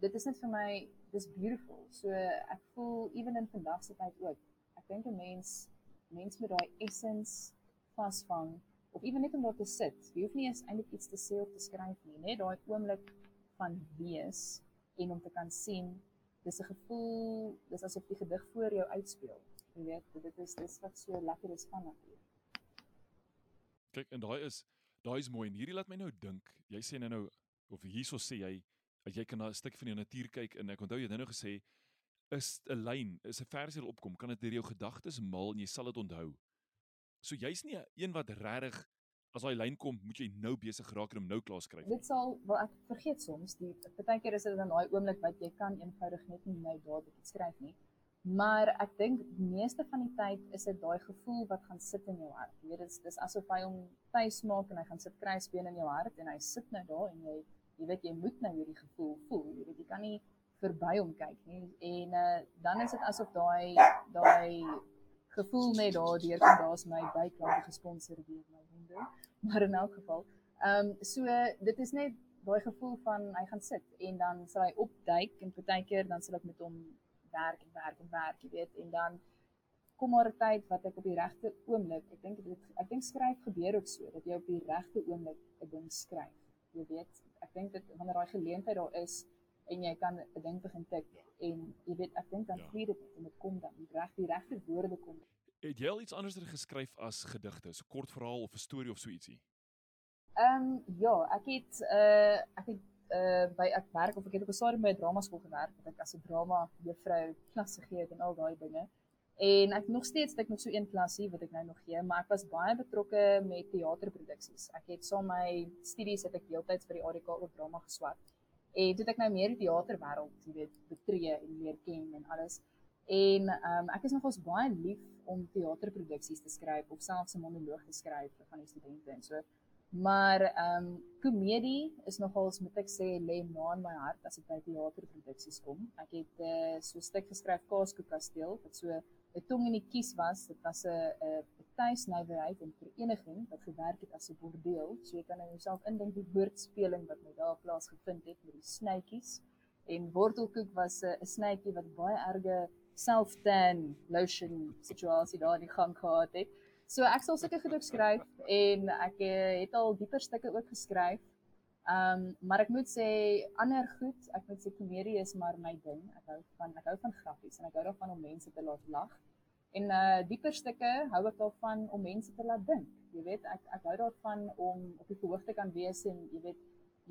dit is net vir my dis beautiful. So ek voel ewen in vandag se tyd ook. Ek dink 'n mens mens met daai essence vasvang of ewen net om daar te sit. Jy hoef nie eens eintlik iets te sê of te skryf nie, net daai oomblik van wees en om te kan sien, dis 'n gevoel, dis asof die gedig voor jou uitspeel. Jy weet, dit is dis wat so lekker is van natuur. Kyk, en daai is daai is mooi en hierdie laat my nou dink. Jy sê nou nou of hierso sê jy dat jy kan na 'n stuk van die natuur kyk en ek onthou jy het nou gesê is 'n lyn, is 'n versie opkom, kan dit deur jou gedagtes mal en jy sal dit onthou. So jy's nie een wat regtig as daai lyn kom, moet jy nou besig raak en hom nou klaar skryf. Dit sal wel ek vergeet soms die partykeer is dit dan daai oomblik wat jy kan eenvoudig net nie nou dadelik skryf nie. Maar ek dink meeste van die tyd is dit daai gevoel wat gaan sit in jou hart. Jy weet dit is dis asof hy hom tuis maak en hy gaan sit kruisbeen in jou hart en hy sit nou daar en jy jy weet jy moet nou hierdie gevoel voel. Jy weet jy kan nie verby hom kyk nie. En uh, dan is dit asof daai daai gevoel net daardeur kom daar's my byklank gesponsor deur my honde maar in elk geval ehm um, so dit is net daai gevoel van hy gaan sit en dan sal hy opduik en partykeer dan sal ek met hom werk en werk en werk jy weet en dan kom maar 'n tyd wat ek op die regte oomblik, ek dink dit ek dink skryf gebeur ook so dat jy op die regte oomblik 'n ding skryf. Jy weet, ek dink dit wanneer daai geleentheid daar is en jy kan 'n ding begin tik en jy weet ek dink dan ja. vlieg dit en dit kom dan die reg die regte woorde kom. Het jy al iets anders geskryf as gedigte, so kort verhaal of 'n storie of so ietsie? Ehm um, ja, ek het uh ek het uh by ek werk of ek het op 'n stadium by 'n drama skool gewerk, wat ek as 'n drama juffrou klas gegee het en al daai dinge. En ek nog steeds ek nog so een klasie wat ek nou nog gee, maar ek was baie betrokke met teaterproduksies. Ek het saam my studies het ek deeltyds by die ADK op drama geswat. En toe het ek nou meer die teaterwêreld, jy weet, betree en leer ken en alles. En um, ek is nogals baie lief om teaterproduksies te skryf of selfs 'n monoloog te skryf vir van die studente en so. Maar ehm um, komedie is nogals moet ek sê lê na in my hart as dit by teaterproduksies kom. Ek het uh, so 'n stuk geskryf Kaaskoek Kasteel wat so 'n tong in die kies was. Dit was 'n 'n tuisnywerheid en vereniging wat gewerk het as 'n bordeel. So jy kan in jouself indink die woordspeling wat met daar plaasgevind het met die snytjies. En wortelkoek was 'n 'n snytjie wat baie erge self-tan lotion situasie daar in die gang gehad het. So ek sal sulke goed skryf en ek eh, het al dieper stukke ook geskryf. Ehm um, maar ek moet sê ander goed, ek moet sê komedie is maar my ding. Ek hou van ek hou van grappies en ek hou daarvan om mense te laat lag. En uh dieper stukke hou ek daarvan om mense te laat dink. Jy weet, ek ek hou daarvan om op die verhoog te kan wees en jy weet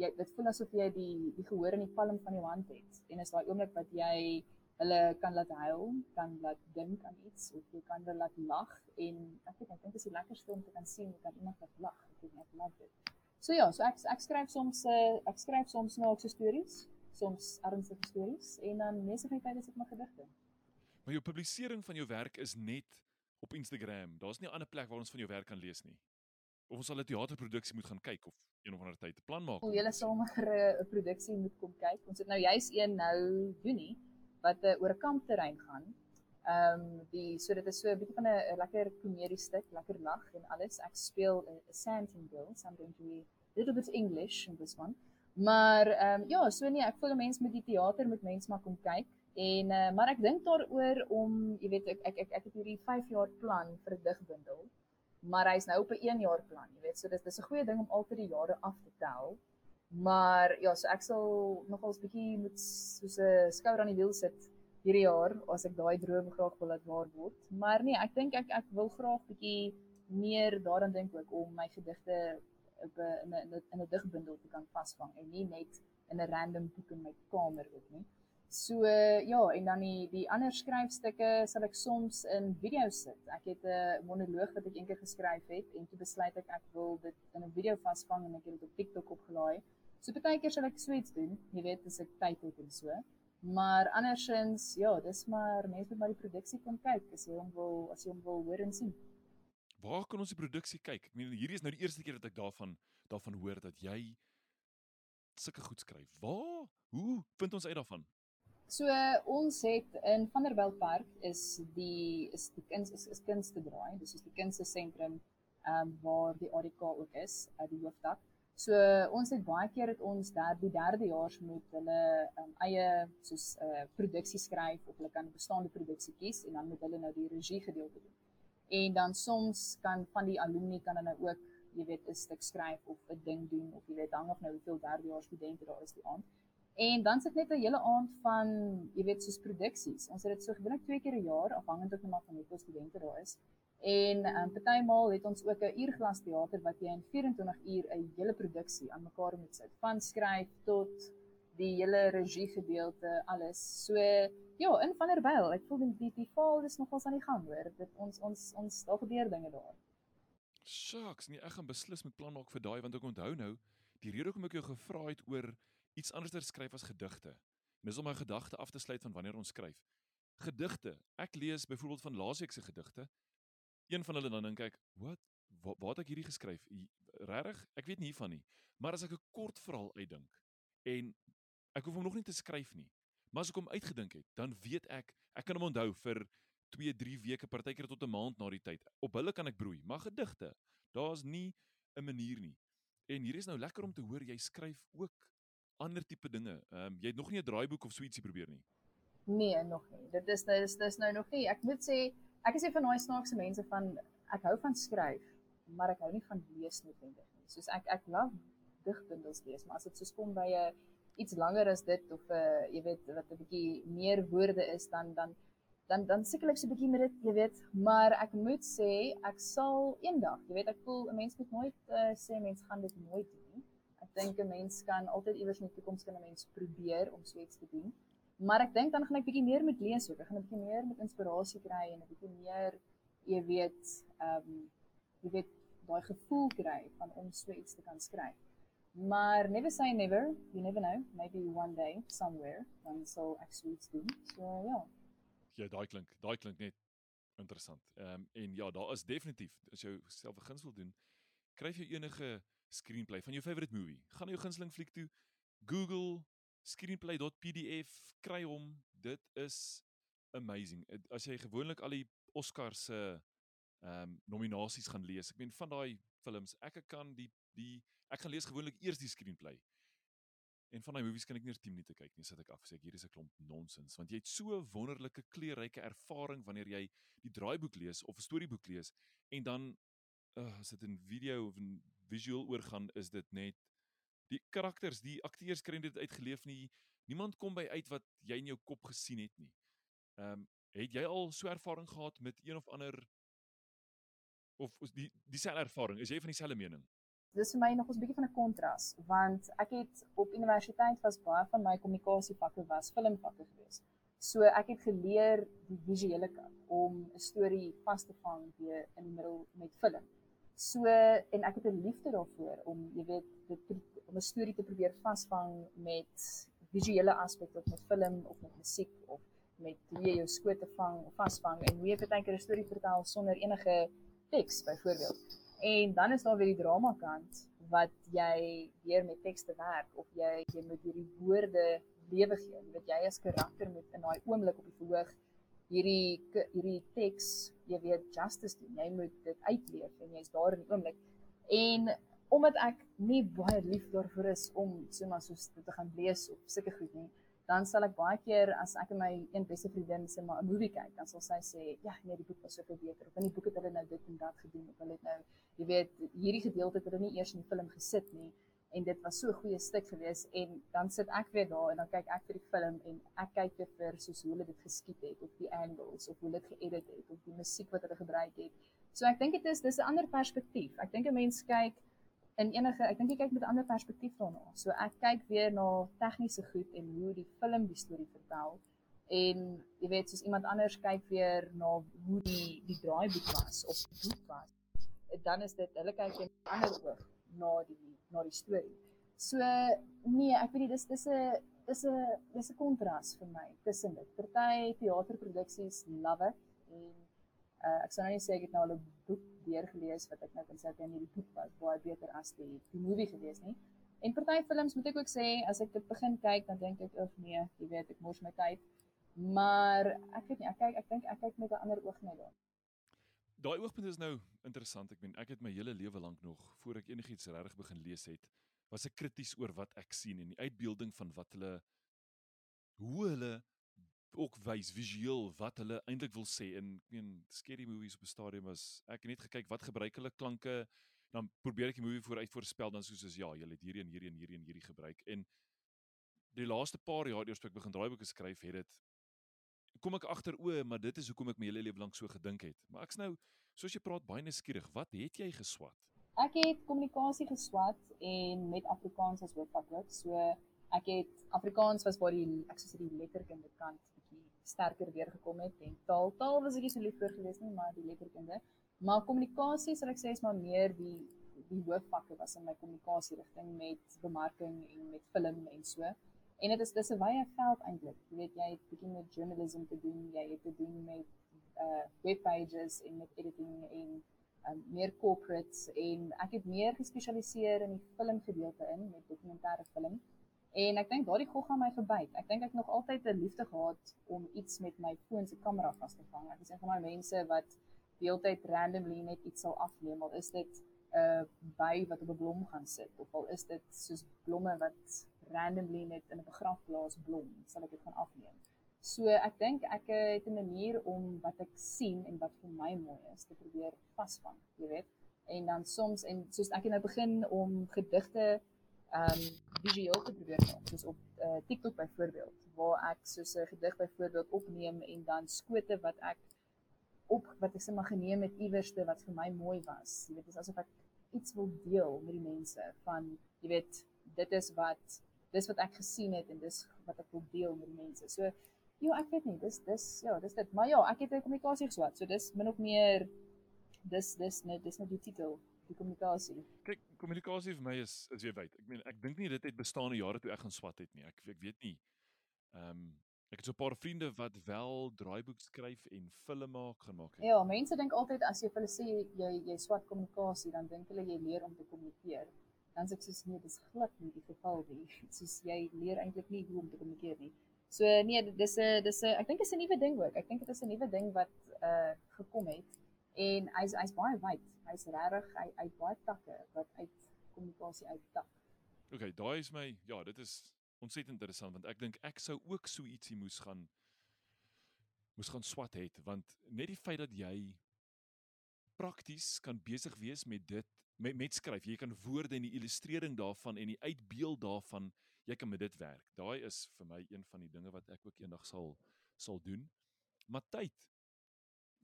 jy dit voel asof jy die die gehoor in die palm van jou hand het. En is daai oomblik wat jy hulle kan laat huil, kan laat dink aan iets of jy kan hulle laat lag en ek weet ek dink dit is die lekkerste om te kan sien hoe kan iemand laat lag. Ek weet net love dit. So ja, so ek ek skryf soms uh, ek skryf soms snaakse stories, soms ernstige stories en dan meeste van die tyd is dit my gedigte. Maar jou publisering van jou werk is net op Instagram. Daar's nie 'n ander plek waar ons van jou werk kan lees nie. Of ons sal 'n teaterproduksie moet gaan kyk of een of ander tyd 'n plan maak. Hoe julle saam *laughs* 'n produksie moet kom kyk. Ons het nou juis een nou Junie wat uh, oor 'n kampterrein gaan. Ehm um, die so dit is so 'n bietjie van 'n lekker komedie stuk, lekker lag en alles. Ek speel 'n Santin Girl, so I'm going to be a little bit English in this one. Maar ehm um, ja, so nee, ek voel mense met die teater moet mense maar kom kyk. En uh, maar ek dink daaroor om, jy weet, ek ek ek, ek het hierdie 5 jaar plan vir 'n digbundel. Maar hy's nou op 'n 1 jaar plan, jy weet. So dis dis 'n goeie ding om altyd die jare af te tel. Maar ja, so ek sal nogals bietjie moet soos 'n skouer aan die wiel sit hierdie jaar as ek daai droom graag wil laat waar word. Maar nee, ek dink ek ek wil graag bietjie meer daaraan dink ook om my gedigte op 'n in 'n in 'n digbundel te kan vasvang en nie net in 'n random boek in my kamer ook nie. So ja, en dan die die ander skryfstukke sal ek soms in video sit. Ek het 'n monoloog wat ek eendag geskryf het en toe besluit ek ek wil dit in 'n video vasvang en ek het dit op TikTok opgelaai. So baie keer sal ek sweets doen, jy weet, as ek tyd het en so. Maar andersins, ja, dis maar mense moet maar die produksie kom kyk as jy hom wil as jy hom wil hoor en sien. Waar kan ons die produksie kyk? Ek meen hierdie is nou die eerste keer dat ek daarvan daarvan hoor dat jy sulke goed skryf. Waar? Hoe vind ons uit daarvan? So ons het in Vanderbijl Park is die is die kuns is, is kunste draai. Dis is die kunste sentrum ehm um, waar die ADK ook is, uit die hoofdak. So ons het baie keer het ons daar die derde jaars moet hulle um, eie soos 'n uh, produksie skryf of hulle kan bestaande produksie kies en dan moet hulle nou die regie gedeelte doen. En dan soms kan van die alumni kan hulle ook, jy weet, 'n stuk skryf of 'n ding doen of jy weet hang of nou hoeveel derde jaar studente daar is die aand. En dan sit net 'n hele aand van jy weet soos produksies. Ons het dit so gewoonlik twee keer 'n jaar afhangend van hoeveel studente daar is. En um, partymal het ons ook 'n uurglas teater wat jy in 24 uur 'n hele produksie aan mekaar moet sit, van skryf tot die hele regie gedeelte, alles. So ja, in Vanderbijl, ek voel die die val is nogals aan die gang, hoor. Dit ons ons ons daar gebeur dinge daar. Shucks, nee, ek gaan beslis met plan maak vir daai want ek onthou nou, die rede hoekom ek jou gevra het oor iets anders te skryf as gedigte. Dis om my gedagte af te sluit van wanneer ons skryf. Gedigte. Ek lees byvoorbeeld van laasweek se gedigte een van hulle dan dink ek, "Wat? Waar, waar het ek hierdie geskryf? Regtig? Ek weet nie hiervan nie." Maar as ek 'n kort verhaal uitdink en ek hoef hom nog nie te skryf nie, maar as ek hom uitgedink het, dan weet ek, ek kan hom onthou vir 2, 3 weke, partykeer tot 'n maand na die tyd. Op hulle kan ek broei, maar gedigte, daar's nie 'n manier nie. En hier is nou lekker om te hoor jy skryf ook ander tipe dinge. Ehm um, jy het nog nie 'n draaiboek of so ietsie probeer nie. Nee, nog nie. Dit is dit is, dit is nou nog nie. Ek moet sê ek is een van daai snaakse mense van ek hou van skryf, maar ek hou nie van lees noodwendig nie. Soos ek ek love digbundels lees, maar as dit soos kom by 'n iets langer as dit of 'n uh, jy weet wat 'n bietjie meer woorde is dan dan dan dan sukkel ek so 'n bietjie met dit, jy weet, maar ek moet sê ek sal eendag, jy weet, ek voel 'n mens moet nooit uh, sê mens gaan dit nooit doen nie. Ek dink 'n mens kan altyd iewers in die toekoms kan 'n mens probeer om so iets te doen. Maar ek dink dan gaan ek bietjie meer met lees ook. Ek gaan 'n bietjie meer met inspirasie kry en 'n bietjie meer jy weet, ehm um, jy weet daai gevoel kry van om so iets te kan skryf. Maar never say never. You never know. Maybe one day somewhere dan sal ek so iets doen. So ja. Ja, daai klink, daai klink net interessant. Ehm um, en ja, daar is definitief as jy self 'n guns wil doen, kry jy enige screenplay van jou favorite movie. Gaan na jou gunsteling fliek toe, Google screenplay.pdf kry hom. Dit is amazing. As jy gewoonlik al die Oscars se ehm um, nominasies gaan lees. Ek meen van daai films, ek kan die die ek gaan lees gewoonlik eers die screenplay. En van daai movies kan ek nie eers 10 minute kyk nie, sit ek af sê ek hier is 'n klomp nonsens want jy het so wonderlike kleurryke ervaring wanneer jy die draaiboek lees of 'n storieboek lees en dan uh, as dit in video of in visual oorgaan is dit net die karakters, die akteurs kry dit uitgeleef nie. Niemand kom by uit wat jy in jou kop gesien het nie. Ehm um, het jy al so ervaring gehad met een of ander of die dieselfde ervaring? Is jy van dieselfde mening? Dis vir my nog 'n bietjie van 'n kontras want ek het op universiteit was baie van my kommunikasievakke was filmvakke gewees. So ek het geleer die visuele kant om 'n storie vas te vang weer in die middel met film. So en ek het 'n liefde daarvoor om jy weet dit om 'n storie te probeer vasvang met visuele aspekte of met film of met musiek of met hoe jy jou skoot te vang of vasvang en hoe jy partykeer 'n storie vertel sonder enige teks byvoorbeeld. En dan is daar weer die drama kant wat jy weer met tekste werk of jy jy moet hierdie woorde lewe gee. Wat jy as karakter moet in daai oomblik op die verhoog hierdie hierdie teks, jy weet, justice doen. Jy moet dit uitleef en jy's daar in die oomblik. En omdat ek nie baie lief daarvoor is om so maar so te gaan lees of sulke goed nie, dan sal ek baie keer as ek en my een beste vriendin sê maar 'n movie kyk, dan sal sy sê, "Ja, nee, die boek was soveel beter." Of in die boek het hulle nou dit en dat gedoen of hulle het nou, jy weet, hierdie gedeelte het hulle nie eers in die film gesit nie en dit was so 'n goeie stuk geweest en dan sit ek weer daar en dan kyk ek vir die film en ek kyk weer vir soos hoe hulle dit geskiet het of die angles of hoe hulle dit geëdit het of die musiek wat hulle gebruik het. So ek dink dit is dis 'n ander perspektief. Ek dink 'n mens kyk in enige ek dink jy kyk met 'n ander perspektief daarna. So ek kyk weer na tegniese goed en hoe die film die storie vertel en jy weet soos iemand anders kyk weer na hoe die die draaiboek was of die boek was. Dan is dit hulle kyk in 'n ander oog na die na die storie. So nee, ek weet nie dis dis 'n dis 'n dis 'n kontras vir my tussen dit. Party teaterproduksies love it en uh, ek sou nou nie sê ek het nou al 'n boek deurgelees wat ek nou kan sê in hierdie boek was baie beter as die die movie gewees nie. En party films moet ek ook sê as ek dit begin kyk dan dink ek of nee, jy weet ek mors my tyd. Maar ek weet nie, ek kyk ek dink ek kyk met 'n ander oog na dit. Daai oogpunt is nou interessant. Ek meen, ek het my hele lewe lank nog voor ek enigiets regtig begin lees het, was ek krities oor wat ek sien en die uitbeelding van wat hulle hoe hulle ook wys visueel wat hulle eintlik wil sê in ek meen scary movies op 'n stadium was ek net gekyk wat gebruik hulle klanke dan probeer ek die movie vooruit voorspel dan soos is ja jy het hierdie en hierdie en hierdie en hierdie gebruik en die laaste paar jaar eers toe ek begin draaiboeke skryf het dit kom ek agter o, maar dit is hoekom ek my hele lewe lank so gedink het. Maar ek's nou, soos jy praat, baie nuuskierig. Wat het jy geswat? Ek het kommunikasie geswat en met Afrikaans as hoofvak. So ek het Afrikaans was waar die ek sê die letterkunde kant sterker weer gekom het en taal taal was ek nie so lief vir gewees nie, maar die letterkunde. Maar kommunikasie sal ek sê is maar meer die die hoofvakke was in my kommunikasie rigting met bemarking en met film en so. En dit is dis 'n wye veld eintlik. Jy weet jy het begin met journalism te doen, jy het te doen met uh web pages en met editing en um, meer corporates en ek het meer gespesialiseer in die filmgedeelte in met dokumentêre film. En ek dink daardie gogga my verbyt. Ek dink ek nog altyd 'n liefde gehad om iets met my foon se kamera vas te vang. Ek is een van daai mense wat deeltyd randomly net iets sal afneem. Al is dit 'n uh, by wat op 'n blom gaan sit of al is dit soos blomme wat randomly net in 'n begrafplaas blom, sal ek dit gaan afneem. So ek dink ek het 'n manier om wat ek sien en wat vir my mooi is te probeer vasvang, jy weet. En dan soms en soos ek nou begin om gedigte um visueel te probeer maak, soos op uh, TikTok byvoorbeeld, waar ek soos 'n gedig byvoorbeeld opneem en dan skote wat ek op wat ek se maar geneem het iewerste wat vir my mooi was. Jy weet, dit is asof ek iets wil deel met die mense van jy weet dit is wat dis wat ek gesien het en dis wat ek wil deel met die mense. So ja, ek weet nie, dis dis ja, dis dit. Maar ja, ek het 'n kommunikasie geswat. So dis min of meer dis dis net dis net die titel, die kommunikasie. Kyk, kommunikasie vir my is is jy weet. Ek meen ek dink nie dit het bestaan in jare toe ek gaan swat het nie. Ek ek weet nie. Ehm um, Ek het so 'n paar vriende wat wel draaiboek skryf en film maak gemaak het. Ja, mense dink altyd as jy vir hulle sê jy jy swat kommunikasie, dan dink hulle jy leer om te kommunikeer. Dan sê ek soos nee, dis glad nie die geval nie. *laughs* Soos jy leer eintlik nie hoe om te kommunikeer nie. So nee, dis 'n dis 'n ek dink dit is 'n nuwe ding ook. Ek dink dit is 'n nuwe ding wat uh gekom het en hy's hy's baie wyd. Hy's regtig hy hy baie takke wat uit kommunikasie uittak. OK, daai is my ja, dit is ontsettend interessant want ek dink ek sou ook so ietsie moes gaan moes gaan swat het want net die feit dat jy prakties kan besig wees met dit met met skryf jy kan woorde en die illustrering daarvan en die uitbeeld daarvan jy kan met dit werk daai is vir my een van die dinge wat ek ook eendag sal sal doen maar tyd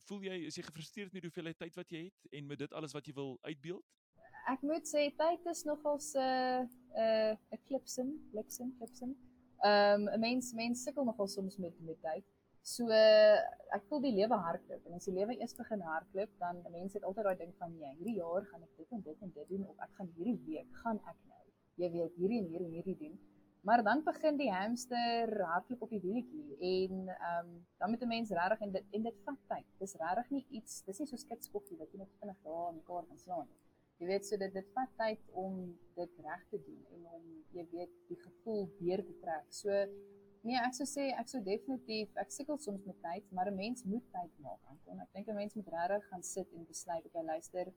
voel jy is jy gefrustreerd met hoeveel tyd wat jy het en met dit alles wat jy wil uitbeeld ek moet sê tyd is nogal 'n uh, 'n uh, 'n klipsin, bliksem, klipsin. Ehm um, 'n mens mens sukkel nogal soms met met tyd. So uh, ek voel die lewe hardloop en as die lewe eers begin hardloop, dan mense het altyd daai ding van ja, hierdie jaar gaan ek dit en dit en dit doen of ek gaan hierdie week gaan ek nou. Jy weet hierdie en hierdie en hierdie doen. Maar dan begin die hamster hardloop op die wieltjie en ehm um, dan moet 'n mens regtig en dit en dit vat tyd. Dis regtig nie iets, dis nie so skitskokkie wat jy net vinnig daar mekaar kan slaan nie. Jy weet so dit dit vat tyd om dit reg te doen en om jy weet die gevoel weer te trek. So nee, ek sou sê ek sou definitief ek sukkel soms met tyd, maar 'n mens moet tyd maak. En ek dink 'n mens moet regtig gaan sit en besluit op jy luister.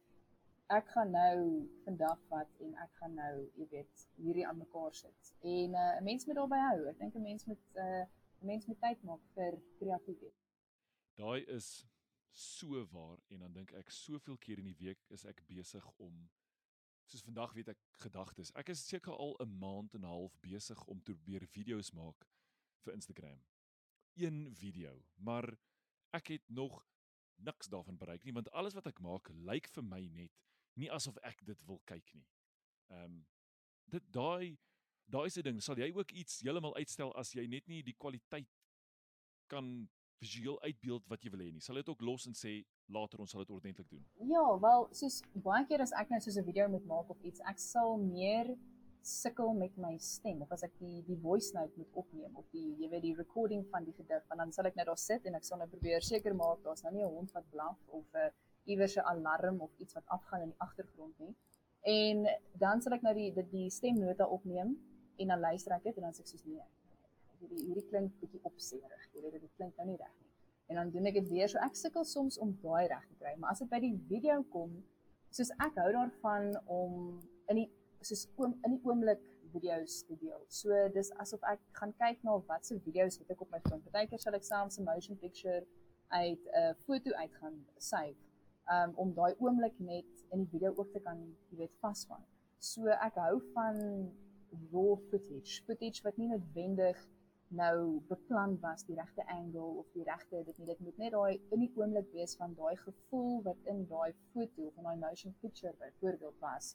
Ek gaan nou vandag vat en ek gaan nou, jy weet, hierdie aan mekaar sit. En uh, 'n mens moet daarby hou. Ek dink 'n mens moet 'n uh, mens moet tyd maak vir kreatiwiteit. Daai is so waar en dan dink ek soveel keer in die week is ek besig om soos vandag weet ek gedagtes. Ek is seker al 'n maand en 'n half besig om te probeer video's maak vir Instagram. Een video, maar ek het nog niks daarvan bereik nie want alles wat ek maak lyk vir my net nie asof ek dit wil kyk nie. Ehm um, dit daai daai se ding, sal jy ook iets heeltemal uitstel as jy net nie die kwaliteit kan visueel uitbeeld wat jy wil hê nie. Sal dit ook los en sê later ons sal dit ordentlik doen. Ja, wel, soos baie keer as ek net soos 'n video moet maak of iets, ek sal meer sukkel met my stem of as ek die die voice note moet opneem of die jy weet die recording van die gedig, want dan sal ek net daar sit en ek sal net probeer seker maak daar's nou nie 'n hond wat blaf of 'n iewers 'n alarm of iets wat afgaan in die agtergrond nie. En dan sal ek nou die die, die stemnota opneem en dan luister ek dit en dan sê ek soos nee, hierdie hierdie klink bietjie opseerig. Jy weet dit klink nou nie reg nie. En dan doen ek dit weer. So ek sukkel soms om daai reg te kry, maar as dit by die video kom, soos ek hou daarvan om in die soos oom in die oomblik video's te deel. So dis asof ek gaan kyk na wat se video's het ek op my foon. Partykeer sal ek selfs 'n motion picture uit 'n uh, foto uit gaan save um, om daai oomblik net in die video ook te kan, jy weet, vasvang. So ek hou van raw footage, footage wat nie noodwendig nou beplan was die regte angle of die regte dit nie dit moet net daai in die oomblik wees van daai gevoel wat in daai foto of in daai motion picture byvoorbeeld was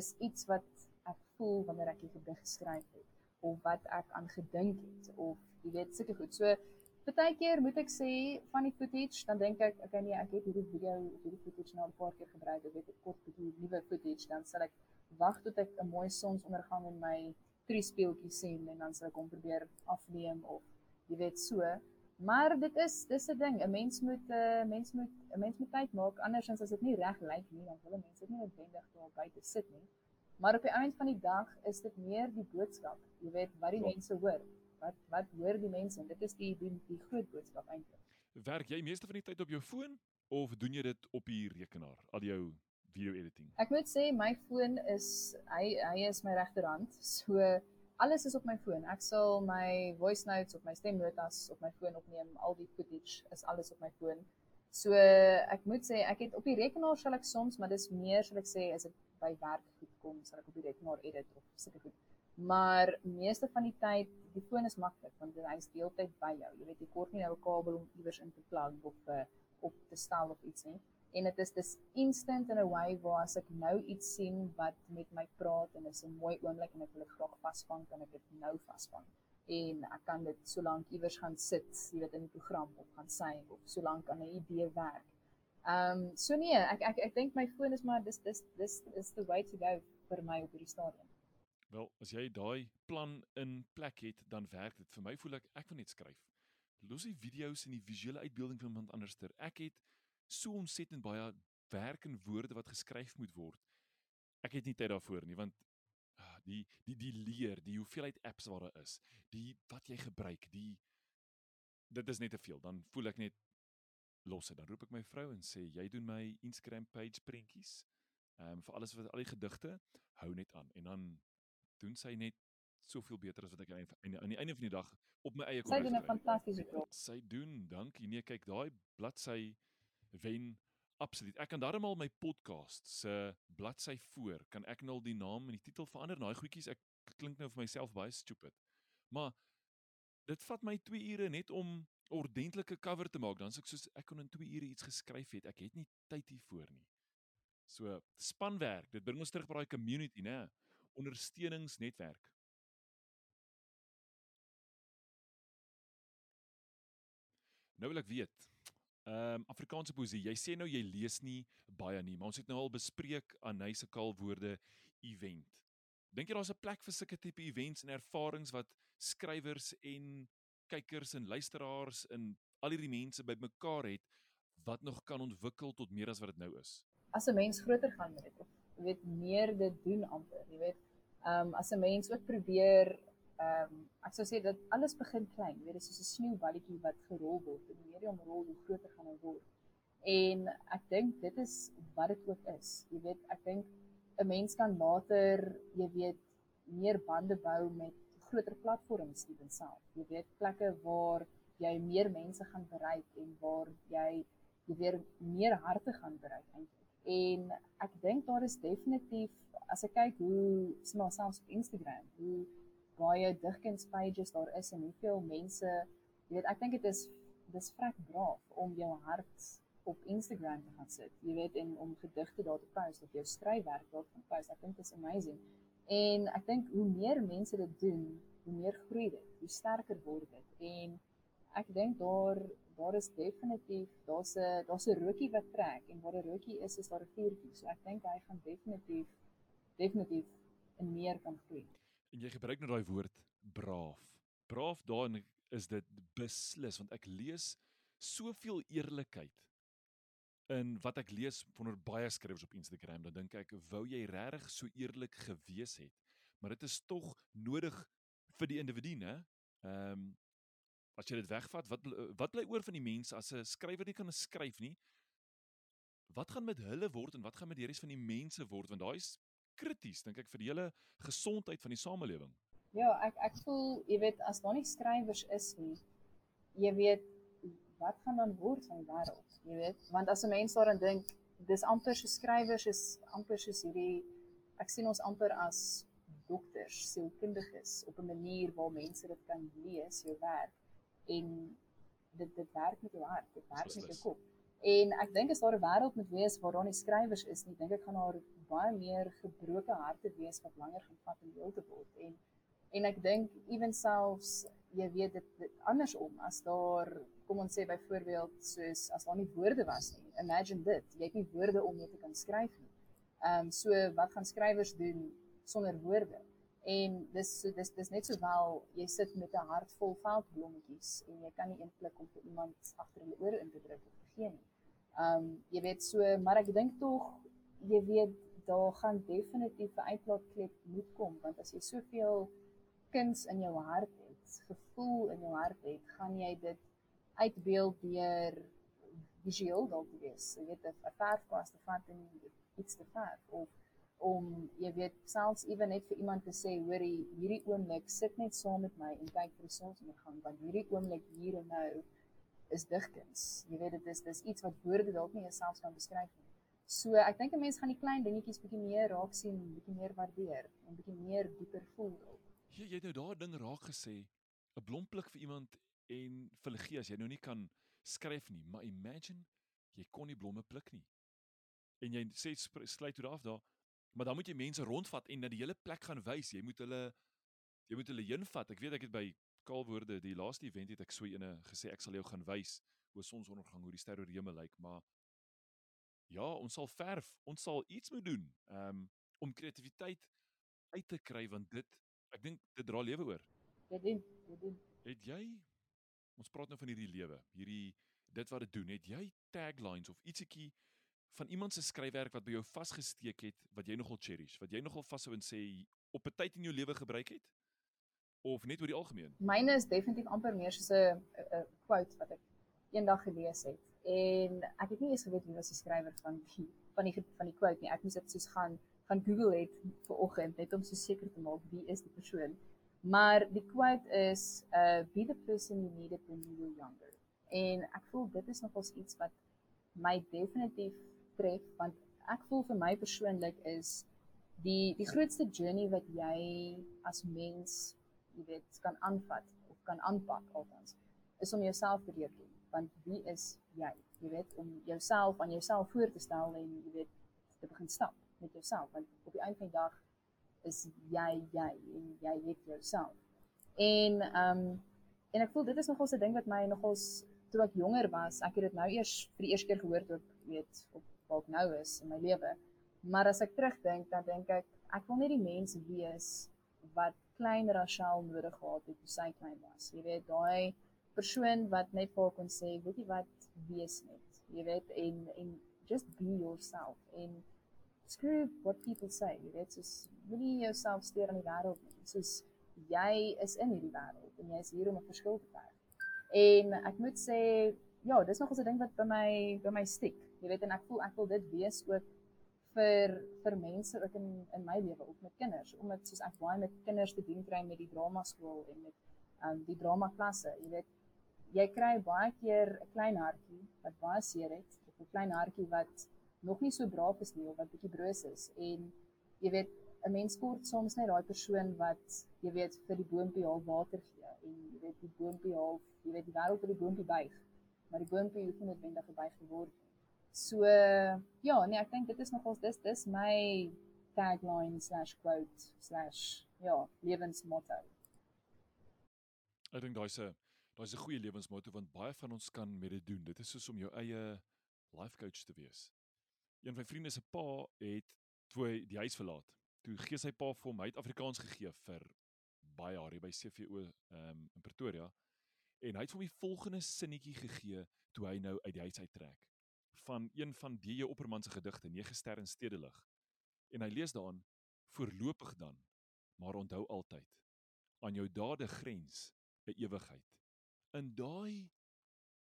is iets wat ek voel wanneer ek die gedig geskryf het of wat ek aan gedink het of jy weet sulke goed so baie keer moet ek sê van die footage dan dink ek okay nee ek het hierdie video hierdie footage nou 'n paar keer gebruik of weet ek kort bietjie nuwe footage dan sal ek wag tot ek 'n mooi sonsondergang in my drie speeltjies sien en dan sal ek hom probeer afneem of jy weet so. Maar dit is dis 'n ding, 'n mens moet 'n uh, mens moet 'n mens moet tyd maak andersins as dit nie reg lyk nie, dan wil mense dit nie noodwendig daar buite sit nie. Maar op die einde van die dag is dit meer die boodskap. Jy weet wat die mense hoor. Wat wat hoor die mense en dit is die die, die groot boodskap eintlik. Werk jy meeste van die tyd op jou foon of doen jy dit op die rekenaar? Al jou video editing. Ek moet sê my foon is hy hy is my regterhand. *laughs* So alles is op my foon. Ek sal my voice notes op my stemnotas op my foon opneem. Al die footage is alles op my foon. So ek moet sê ek het op die rekenaar sal ek soms, maar dis meer sal ek sê as dit by werk goed kom, sal ek op die rekenaar edit of sulke goed. Maar meeste van die tyd, die foon is maklik want hy is deeltyd by jou. Jy weet jy kort nie nou 'n kabel om iewers in te plug of uh, op te stel of iets nie. En dit is dis instant in a way waar as ek nou iets sien wat met my praat en is 'n mooi oomblik en ek wil dit graag vasvang, kan ek dit nou vasvang en ek kan dit solank iewers gaan sit, jy weet in die program of gaan save of solank aan 'n idee werk. Ehm um, so nee, ek ek ek dink my foon is maar dis dis dis is the way to go vir my op hierdie stadium. Wel, as jy daai plan in plek het, dan werk dit. Vir my voel ek ek wil net skryf. Los die video's en die visuele uitbeelding van iemand anderster. Ek het so ontsettend baie werk en woorde wat geskryf moet word. Ek het nie tyd daarvoor nie want die die die leer, die hoeveelheid apps wat daar is, die wat jy gebruik, die dit is net te veel. Dan voel ek net los dit. Dan roep ek my vrou en sê jy doen my Instagram page prentjies. Ehm um, vir alles wat al die gedigte hou net aan en dan doen sy net soveel beter as wat ek aan die einde van die dag op my eie kon. Sy doen 'n fantastiese job. Sy doen, dankie. Nee, kyk, daai bladsy wen Absoluut. Ek kan darmal my podcast se bladsy voor, kan ek nou al die naam en die titel verander. Daai goedjies, ek klink nou vir myself baie stupid. Maar dit vat my 2 ure net om ordentlike cover te maak. Dan sê ek soos ek kon in 2 ure iets geskryf het. Ek het nie tyd hiervoor nie. So, spanwerk. Dit bring ons terug by daai community, né? Ondersteuningsnetwerk. Nou wil ek weet, Ehm um, Afrikaanse poesie. Jy sê nou jy lees nie baie nie, maar ons het nou al bespreek aan hy se kaalwoorde event. Dink jy daar's 'n plek vir sulke tipe events en ervarings wat skrywers en kykers en luisteraars en al hierdie mense bymekaar het wat nog kan ontwikkel tot meer as wat dit nou is? As 'n mens groter gaan met dit, jy weet meer dit doen amper, jy weet. Ehm um, as 'n mens ook probeer ehm um, ek sou sê dat alles begin klein, weet jy, soos 'n sneeuballetjie wat gerol word en hoe meer jy hom rol, hoe groter gaan hy word. En ek dink dit is wat dit ook is. Jy weet, ek dink 'n mens kan later, jy weet, meer bande bou met groter platforms die self. Jy weet, plekke waar jy meer mense gaan bereik en waar jy jy weer meer harte gaan bereik eintlik. En ek dink daar is definitief as ek kyk hoe smaak selfs op Instagram, hoe baie digkuns pages daar is en hoeveel mense jy weet ek dink dit is dis vrek braaf om jou hart op Instagram te gaan sit jy weet en om gedigte daar te post of jou skryfwerk daar te post ek dink dit is amazing. En ek dink hoe meer mense dit doen hoe meer groei dit hoe sterker word dit. En ek dink daar daar is definitief daar's 'n daar's 'n rookie wat trek en waar 'n rookie is is daar 'n vuurtjie so ek dink hy gaan definitief definitief en meer kan groei En jy gebruik nou daai woord braaf. Braaf daarin is dit beslis want ek lees soveel eerlikheid in wat ek lees onder baie skrywers op Instagram. Dan dink ek, wou jy regtig so eerlik gewees het? Maar dit is tog nodig vir die individu, né? Ehm um, as jy dit wegvat, wat wat bly oor van die mense as 'n skrywer nie kan skryf nie? Wat gaan met hulle word en wat gaan met die res van die mense word want daai is krities dink ek vir die hele gesondheid van die samelewing. Ja, ek ek voel, jy weet, as daar nie skrywers is nie, jy weet wat gaan dan word van die wêreld, jy weet? Want as 'n mens daaraan dink, dis amper so skrywers is amper soos hierdie ek sien ons amper as dokters, sielkundiges op 'n manier waar mense dit kan lees, jou werk en dit dit werk met jou hart, dit werk met jou kop. En ek dink as daar 'n wêreld moet wees waar daar nie skrywers is nie, dink ek gaan daar baie meer gebroke harte wees wat langer gaan vat om heel te word. En en ek dink ewenselfs jy weet dit, dit andersom as daar kom ons sê byvoorbeeld soos as daar nie woorde was nie imagine dit jy het nie woorde om mee te kan skryf nie. Ehm um, so wat gaan skrywers doen sonder woorde en dis dis dis net sowel jy sit met 'n hart vol veldblommetjies en jy kan nie een pluk om vir iemand agter hulle ore in te druk of te gee nie um, jy weet so maar ek dink tog jy weet daar gaan definitief 'n uitlaatklep moet kom want as jy soveel kuns in jou hart het, gevoel in jou hart het, gaan jy dit uitbeeld deur visueel dalk te wees. Jy weet 'n verfkwas te vat en iets te verf of om jy weet selfs ewen net vir iemand te sê hoorie hierdie oomblik sit net saam met my en kyk vir die sonsondergang want hierdie oomblik hier en nou is digkuns. Jy weet dit is dis iets wat woorde dalk nie jouself kan beskryf nie. So ek dink 'n mens gaan die klein dingetjies bietjie meer raak sien, bietjie meer waardeer en bietjie meer dieper voel. Jy jy het nou daai ding raak gesê, 'n blompluk vir iemand en vir hulle gee as jy nou nie kan skryf nie, maar imagine jy kon nie blomme pluk nie. En jy sê sluit toe af daar, maar dan moet jy mense rondvat en na die hele plek gaan wys. Jy moet hulle jy moet hulle heenvat. Ek weet ek het by Kaalwoorde die laaste event het ek so ene gesê ek sal jou gaan wys hoe sonsondergang hoe die sterre hemel lyk, maar ja, ons sal verf, ons sal iets moet doen um, om kreatiwiteit uit te kry want dit ek dink dit dra lewe oor. Ja, dit doen. Het jy ons praat nou van hierdie lewe, hierdie dit wat dit doen, het jy taglines of ietsiekie van iemand se skryfwerk wat by jou vasgesteek het wat jy nogal cherish, wat jy nogal vashou en sê op 'n tyd in jou lewe gebruik het? Of net oor die algemeen? Myne is definitief amper meer soos 'n 'n quote wat ek eendag gelees het. En ek het nie eens geweet wie was die skrywer van die van die van die quote nie. Ek moes dit soos gaan gaan Google het vir oggend net om so seker te maak wie is die persoon. Maar die quote is uh be the person you needed when you were younger. En ek voel dit is nogals iets wat my definitief tref want ek voel vir my persoonlik is die die grootste journey wat jy as mens jy weet kan aanvat of kan aanpak althans is om jouself te leer ken want wie is jy? Jy weet om jouself aan jouself voor te stel en jy weet te begin stap met jouself want op die einde van die dag is jy jy en jy het jouself. En ehm um, en ek voel dit is nogals 'n ding wat my nogals toe ek jonger was ek het dit nou eers vir die eerste keer gehoor toe ek weet op waar ek nou is in my lewe. Maar as ek terugdink, dan dink ek ek wil net die mens wees wat klein Rachel nodig gehad het toe sy klein was. Jy weet, daai persoon wat net vir haar kon sê, weet jy wat, wees net. Jy weet en en just be yourself en screw what people say. Jy weet, soos moenie jouself steur in die wêreld nie. Soos jy is in hierdie wêreld en jy is hier om 'n verskil te maak. En ek moet sê, ja, dis nog 'n ding wat by my by my stiek. Jy weet en ek voel ek wil dit wees ook vir vir mense ook in in my lewe ook met kinders. Omdat soos ek baie met kinders te doen kry met die drama skool en met um die drama klasse jy weet jy kry baie keer 'n klein hartjie wat baie seer het 'n klein hartjie wat nog nie so braaf is nie of wat bietjie broos is. En jy weet 'n mens kort soms net daai persoon wat jy weet vir die boontjie al water gee en jy weet die boontjie al jy weet die wêreld vir die boontjie buig. Maar die boontjie hoef nie noodwendig gebuig te word So ja, nee, ek dink dit is nogals dis dis my tagline/quote/ja, lewensmotto. Ek dink daai's 'n daai's 'n goeie lewensmotto want baie van ons kan met dit doen. Dit is soos om jou eie life coach te wees. Een van my vriende se pa het toe hy die huis verlaat, toe gee sy pa vir hom uit Afrikaans gegee vir baie jare by CVO um, ehm, in Pretoria en hy het vir hom die volgende sinnetjie gegee toe hy nou uit die huis uittrek van een van die Opperman se gedigte, Nege sterre in stedelig. En hy lees daarin: "Voorlopig dan, maar onthou altyd, aan jou dade grens 'n ewigheid." In daai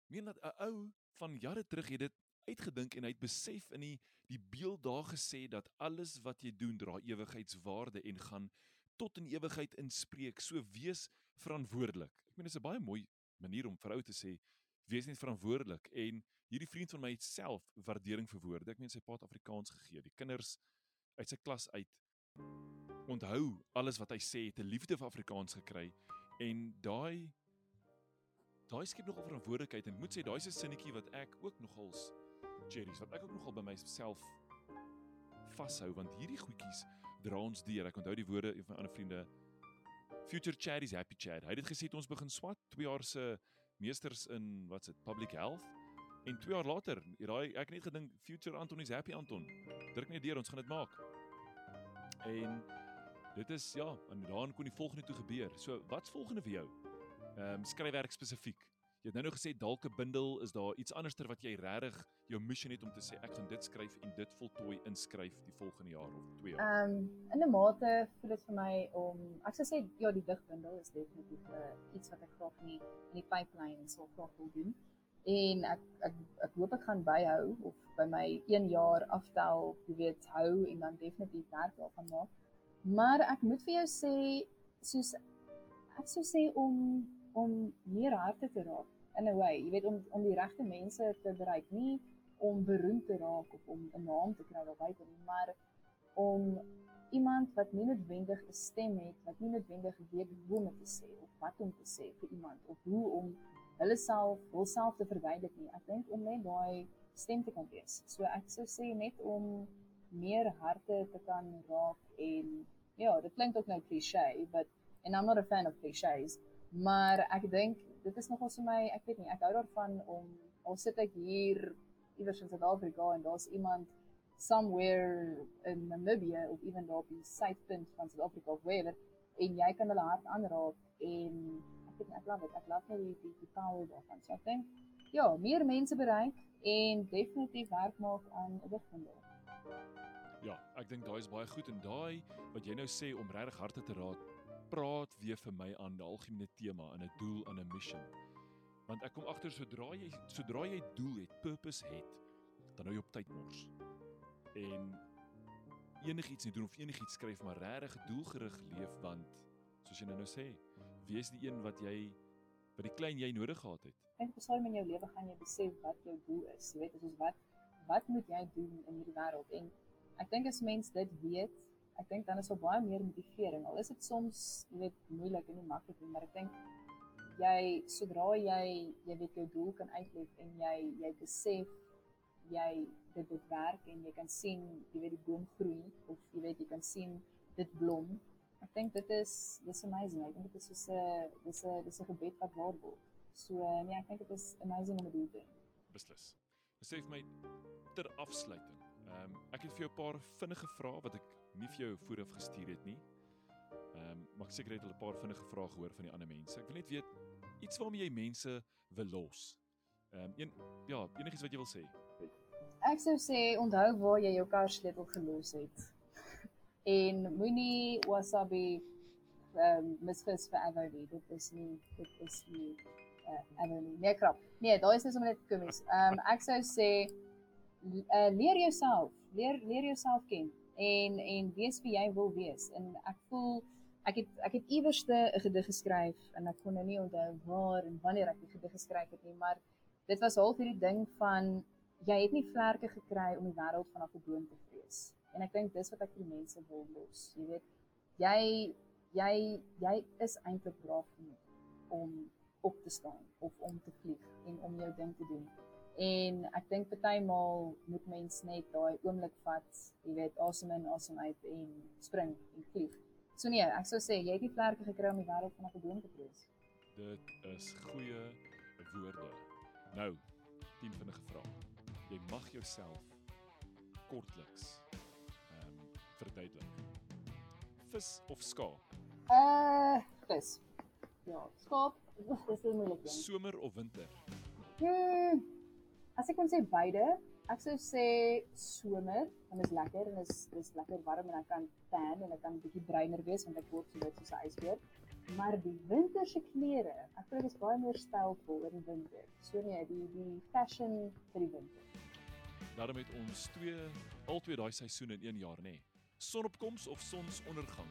meen dat 'n ou van jare terug het dit uitgedink en hy het besef in die die beeld daar gesê dat alles wat jy doen dra ewigheidswaarde en gaan tot in ewigheid inspreek. So wees verantwoordelik. Ek meen dis 'n baie mooi manier om vir ou te sê wees net verantwoordelik en hierdie vriend van my het self waardering vir woorde. Ek meen sy pa het Afrikaans gegee. Die kinders uit sy klas uit onthou alles wat hy sê, het 'n liefde vir Afrikaans gekry en daai daai skep nogal verantwoordelikheid en moet sê daai 'n sinnetjie wat ek ook nogals cherries wat ek ook nogal by myself vashou want hierdie goedjies dra ons deur. Ek onthou die woorde van 'n ander vriende Future Chad is happy Chad. Hy het dit gesê toe ons begin swat 2 jaar se meesters in wat's dit public health En 2 jaar later, daai ek het net gedink future Anton is happy Anton. Druk net deur, ons gaan dit maak. En dit is ja, en dan kon die volgende toe gebeur. So, wat's volgende vir jou? Ehm um, skryfwerk spesifiek. Jy het nou nou gesê dalk 'n bundel, is daar iets anderster wat jy regtig jou missie het om te sê ek gaan dit skryf en dit voltooi inskryf die volgende jaar of 2 jaar? Ehm um, in 'n mate voel dit vir my om ek sou sê ja, die digbundel is definitief uh, iets wat ek graag in die, in die pipeline sou graag wil doen. En ek ek ek hoop ek gaan byhou of by my 1 jaar aftel, jy weet, hou en dan definitief werk daarvan maak. Maar ek moet vir jou sê soos ek sou sê om om meer harte te raak in 'n way, jy weet om om die regte mense te bereik, nie om beroemd te raak of om 'n naam te kry daar buite nie, maar om iemand wat nie noodwendig 'n stem het, wat nie noodwendig weet hoe om te sê of wat om te sê vir iemand of hoe om hulle self hulself te verduidelik nie. Ek dink om net daai stem te kan wees. So ek sou sê net om meer harte te kan raak en ja, dit klink ook nou cliché, but and I'm not a fan of clichés, maar ek dink dit is nogal vir my, ek weet nie, ek hou daarvan om al sit ek hier iewers in Suid-Afrika en daar's iemand somewhere in Namibia of even daar op die suidpunt van Suid-Afrika of wherever en jy kan hulle hart aanraak en weet nie, ek love it, ek love net die die, die taal daarvan. So ek dink ja, meer mense bereik en definitief werk maak aan digtende. Ja, ek dink daai is baie goed en daai wat jy nou sê om regtig harte te raak, praat weer vir my aan die algemene tema en 'n doel en 'n mission. Want ek kom agter sodra jy sodra jy doel het, purpose het, dan jy op tyd mors. En enigiets nie doen of enigiets skryf maar regtig doelgerig leef want soos jy nou nou sê, wees die een wat jy wat die klein jy nodig gehad het. Ek dink soms in jou lewe gaan jy besef wat jou doel is. Jy weet, soos wat wat moet jy doen in hierdie wêreld en ek dink as mens dit weet, ek dink dan is daar baie meer motivering. Al is dit soms, jy weet, moeilik en nie maklik nie, maar ek dink jy sodra jy jy weet jou doel kan uitleef en jy jy besef jy dit dit werk en jy kan sien jy weet die boom groei of jy weet jy kan sien dit blom. Ek dink dit is dis amazing. Ek dink dit is so 'n dis 'n dis 'n gebed wat waar word. So nee, ek dink dit is amazing om te doen. Beslis. Sê vir my ter afsluiting. Ehm um, ek het vir jou 'n paar vinnige vrae wat ek nie vir jou vooraf gestuur het nie. Ehm um, maar ek seker het hulle 'n paar vinnige vrae gehoor van die ander mense. Ek wil net weet iets waarmee jy mense wil los. Ehm um, een ja, enigiets wat jy wil sê. Ek sou sê onthou waar jy jou kar sleutel gelos het. En moenie wasabi ehm um, misgis vir Avoni. Dit is nie dit is nie uh, Avoni. Nee, krap. Nee, daai is net om net komies. Ehm um, ek sou sê uh, leer jouself, leer leer jouself ken en en wees wie jy wil wees. En ek voel ek het ek het iewerste 'n gedig geskryf en ek kon nou nie onthou waar en wanneer ek die gedig geskryf het nie, maar dit was half hierdie ding van jy het nie vlerke gekry om die wêreld vanaf 'n boom te vrees. En ek dink dis wat ek vir mense wil los. Jy weet, jy jy jy is eintlik braaf genoeg om op te staan of om te vlieg en om jou ding te doen. En ek dink partymal moet mens net daai oomblik vat, jy weet, asem in, asem uit en spring en vlieg. So nee, ek sou sê jy het die vlerke gekry om die wêreld vanaf 'n boom te vrees. Dit is goeie woorde. Nou, 10 vinnige vrae. Jy mag jouself kortliks verduidelik. Vis of skaap? Uh, vis. Ja, skaap, dis 'n moeilike een. Somer of winter? Hmm. As ek kon sê beide, ek sou sê somer, want dit is lekker en is dis lekker warm en ek kan tan en ek kan 'n bietjie bruiner wees want ek word so wit soos 'n ysbeer. Maar die winter se klere, ek dink is baie meer stylvol in die winter. So nee, die die fashion vir die winter. Daarom het ons twee albei daai seisoene in een jaar, nê. Nee. Sonopkoms of sonsondergang?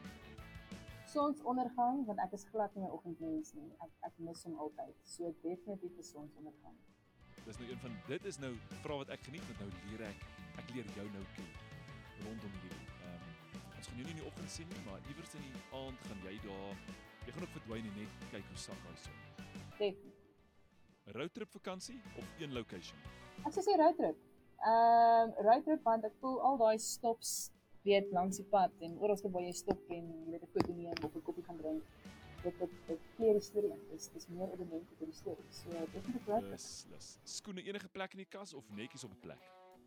Sonsondergang, want ek is glad nie 'n oggendmens nie. Ek ek mis hom altyd. So definitief 'n sonsondergang. Dis nou een van dit is nou vra wat ek geniet met nou leer ek ek leer jou nou ken rondom hierdie. Ehm um, ons gaan jou nie in die oggend sien nie, maar iewers in die aand gaan jy daar jy gaan ook verdwyn en net kyk hoe sak hy so. Definitief. Roadtrip vakansie of een location? Ek sou sê roadtrip. Ehm um, roadtrip want ek voel al daai stops weet langs die pad en oral waar jy stop en jy weet 'n foto neem of 'n koppie gaan drink. Dit dit dit kleer die storie. Dis dis meer elemente vir die storie. So dit is 'n roadtrip. Dis dis. Skoene enige plek in die kas of netjies op 'n plek?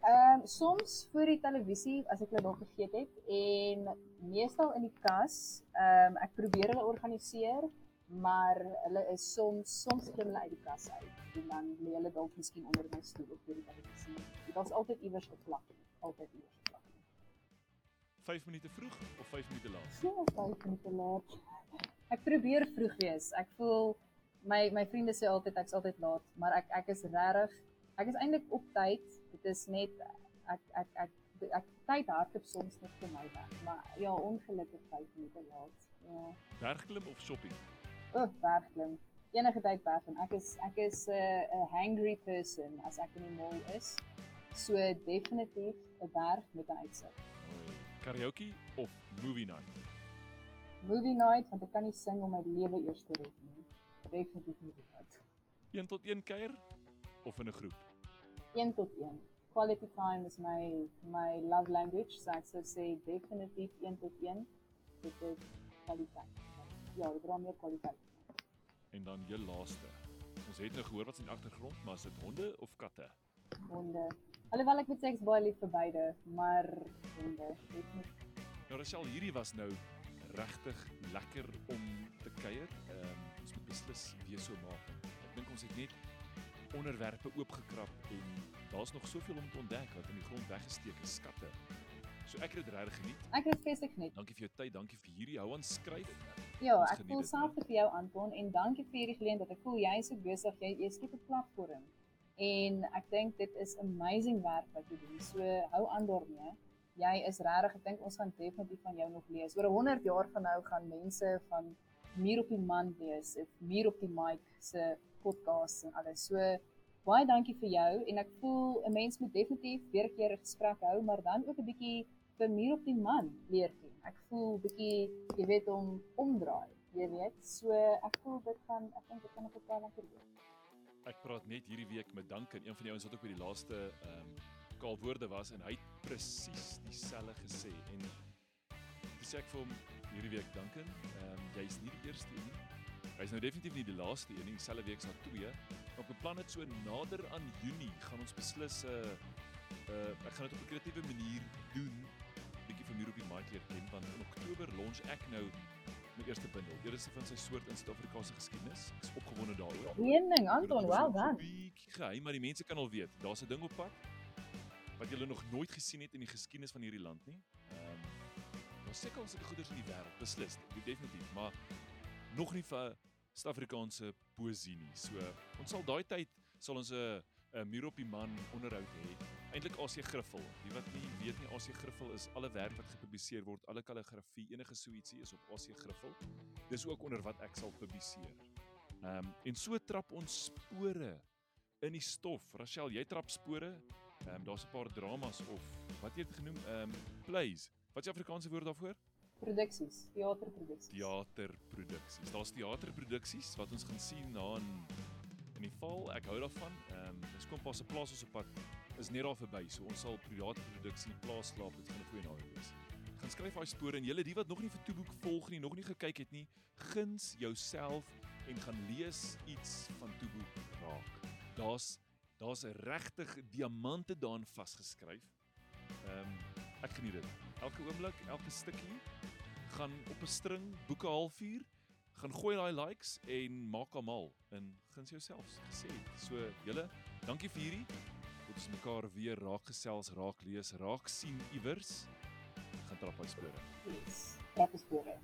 Ehm um, soms vir die televisie as ek hulle nog vergeet het en meestal in die kas. Ehm um, ek probeer hulle organiseer, maar hulle is soms soms klim hulle uit die kas uit en dan lê hulle dalk miskien onder my stoel of vir die televisie. Dit was altyd iewers geplak, altyd iewers. 5 minute vroeg of 5 minute laat? So 5 minute laat. Ek probeer vroeg wees. Ek voel my my vriende sê altyd ek's altyd laat, maar ek ek is regtig ek is eintlik op tyd. Dit is net ek ek ek ek, ek tyd hardloop soms net vir my weg, maar ja, ongelukkig 5 minute laat. Ja. Bergklim of shopping? O, oh, bergklim. Enige tyd bergklim. Ek is ek is 'n uh, 'n hangry person as ek in die mall is. So definitief 'n berg met 'n uitsig. Karaoke of movie night? Movie night want ek kan nie sing om my lewe eers te red nie. Definitief movie night. 1 tot 1 kuier of in 'n groep? 1 tot 1. Quality time is my my love language. So ek sou sê definitief 1 tot 1. Dit is kwaliteit. Ja, dit dra meer kwaliteit. En dan jou laaste. Ons het nou gehoor wat in die agtergrond, maar is dit honde of katte? Honde. Alhoewel ek moet sê ek's baie lief vir beide, maar honde. Dit moet Nou Rachel, hierdie was nou regtig lekker om te kuier. Ehm um, ons moet beslis weer so maak. Ek dink ons het net onderwerpe oopgekrap en daar's nog soveel om te ontdek wat in die grond weggesteek is, skatte. So ek het dit regtig geniet. Ek het spesifiek net. Dankie vir jou tyd, dankie vir hierdie hou aan skryf. Ja, ek geniet voel dit, selfs vir jou Anton en dankie vir hierdie geleentheid. Ek voel jy is so besig, jy jy skep 'n platform. En ek dink dit is amazing werk wat jy doen. So hou aan daarmee. Jy is regtig, ek dink ons gaan definitief van jou nog lees. Oor 100 jaar van nou gaan mense van Muur op die Man lees of Muur op die Mic se podcasts en alles. So baie dankie vir jou en ek voel 'n mens moet definitief weer 'n keer 'n gesprek hou, maar dan ook 'n bietjie vir Muur op die Man leer ken. Ek voel bietjie, jy weet, om omdraai, jy weet. So ek voel dit gaan ek dink dit gaan 'n paar lekker wees. Ek praat net hierdie week met Duncan, een van die ouens wat ook by die laaste ehm um, kaalwoorde was en hy het presies dieselfde gesê en dis ek vir hom hierdie week Duncan, ehm um, jy's nie die eerste nie. Hy's nou definitief nie die laaste een nie, dieselfde week sal twee. Op 'n plan het so nader aan Junie gaan ons beslis 'n uh, uh, ek gaan dit op 'n kreatiewe manier doen bietjie van hier op die mic leer ken want in Oktober launch ek nou my eerste bundel. Eerste van sy soort in Suid-Afrikaanse geskiedenis. Ek is opgewonde daaroor. Een ding, Anton, well done. Bietjie geheim, maar die mense kan al weet. Daar's 'n ding op pad wat julle nog nooit gesien het in die geskiedenis van hierdie land nie. Ehm um, daar's seker al sulke goeders in die wêreld, beslis, definitief, maar nog nie vir Suid-Afrikaanse poesie nie. So, ons sal daai tyd sal ons 'n 'n muur op die man onderhoud hê. Eintlik Asie Griffel. Wie wat nie weet nie, Asie Griffel is alle werk wat gepubliseer word, alle kalligrafie, enige so ietsie is op Asie Griffel. Dis ook onder wat ek sal publiseer. Ehm um, en so trap ons spore in die stof. Rachel, jy trap spore. Ehm um, daar's 'n paar dramas of wat jy het genoem, ehm um, plays. Wat is die Afrikaanse woord daarvoor? Produksies, teaterproduksies. Teaterproduksies. Daar's teaterproduksies wat ons gaan sien na in in die val. Ek hou daarvan. Ehm um, dis kom pas 'n plaas ons op pad is net daar verby. So ons sal teaterproduksie plaas slaap. Dit gaan 'n goeie naweek wees. Gaan skryf daai spore en julle die wat nog nie vir Toeboek volg nie, nog nie gekyk het nie, guns jouself en gaan lees iets van Toeboek raak. Daar's daar's 'n regtig diamante daarin vasgeskryf. Ehm um, ek geniet dit. Elke oomblik, elke stukkie gaan op 'n string boeke halfuur gaan gooi daai likes en maak almal in guns jouself gesê. So julle, dankie vir hierdie. Tot ons mekaar weer raak gesels, raak lees, raak sien iewers. Gaan trap uit spore. Yes. Trap spore.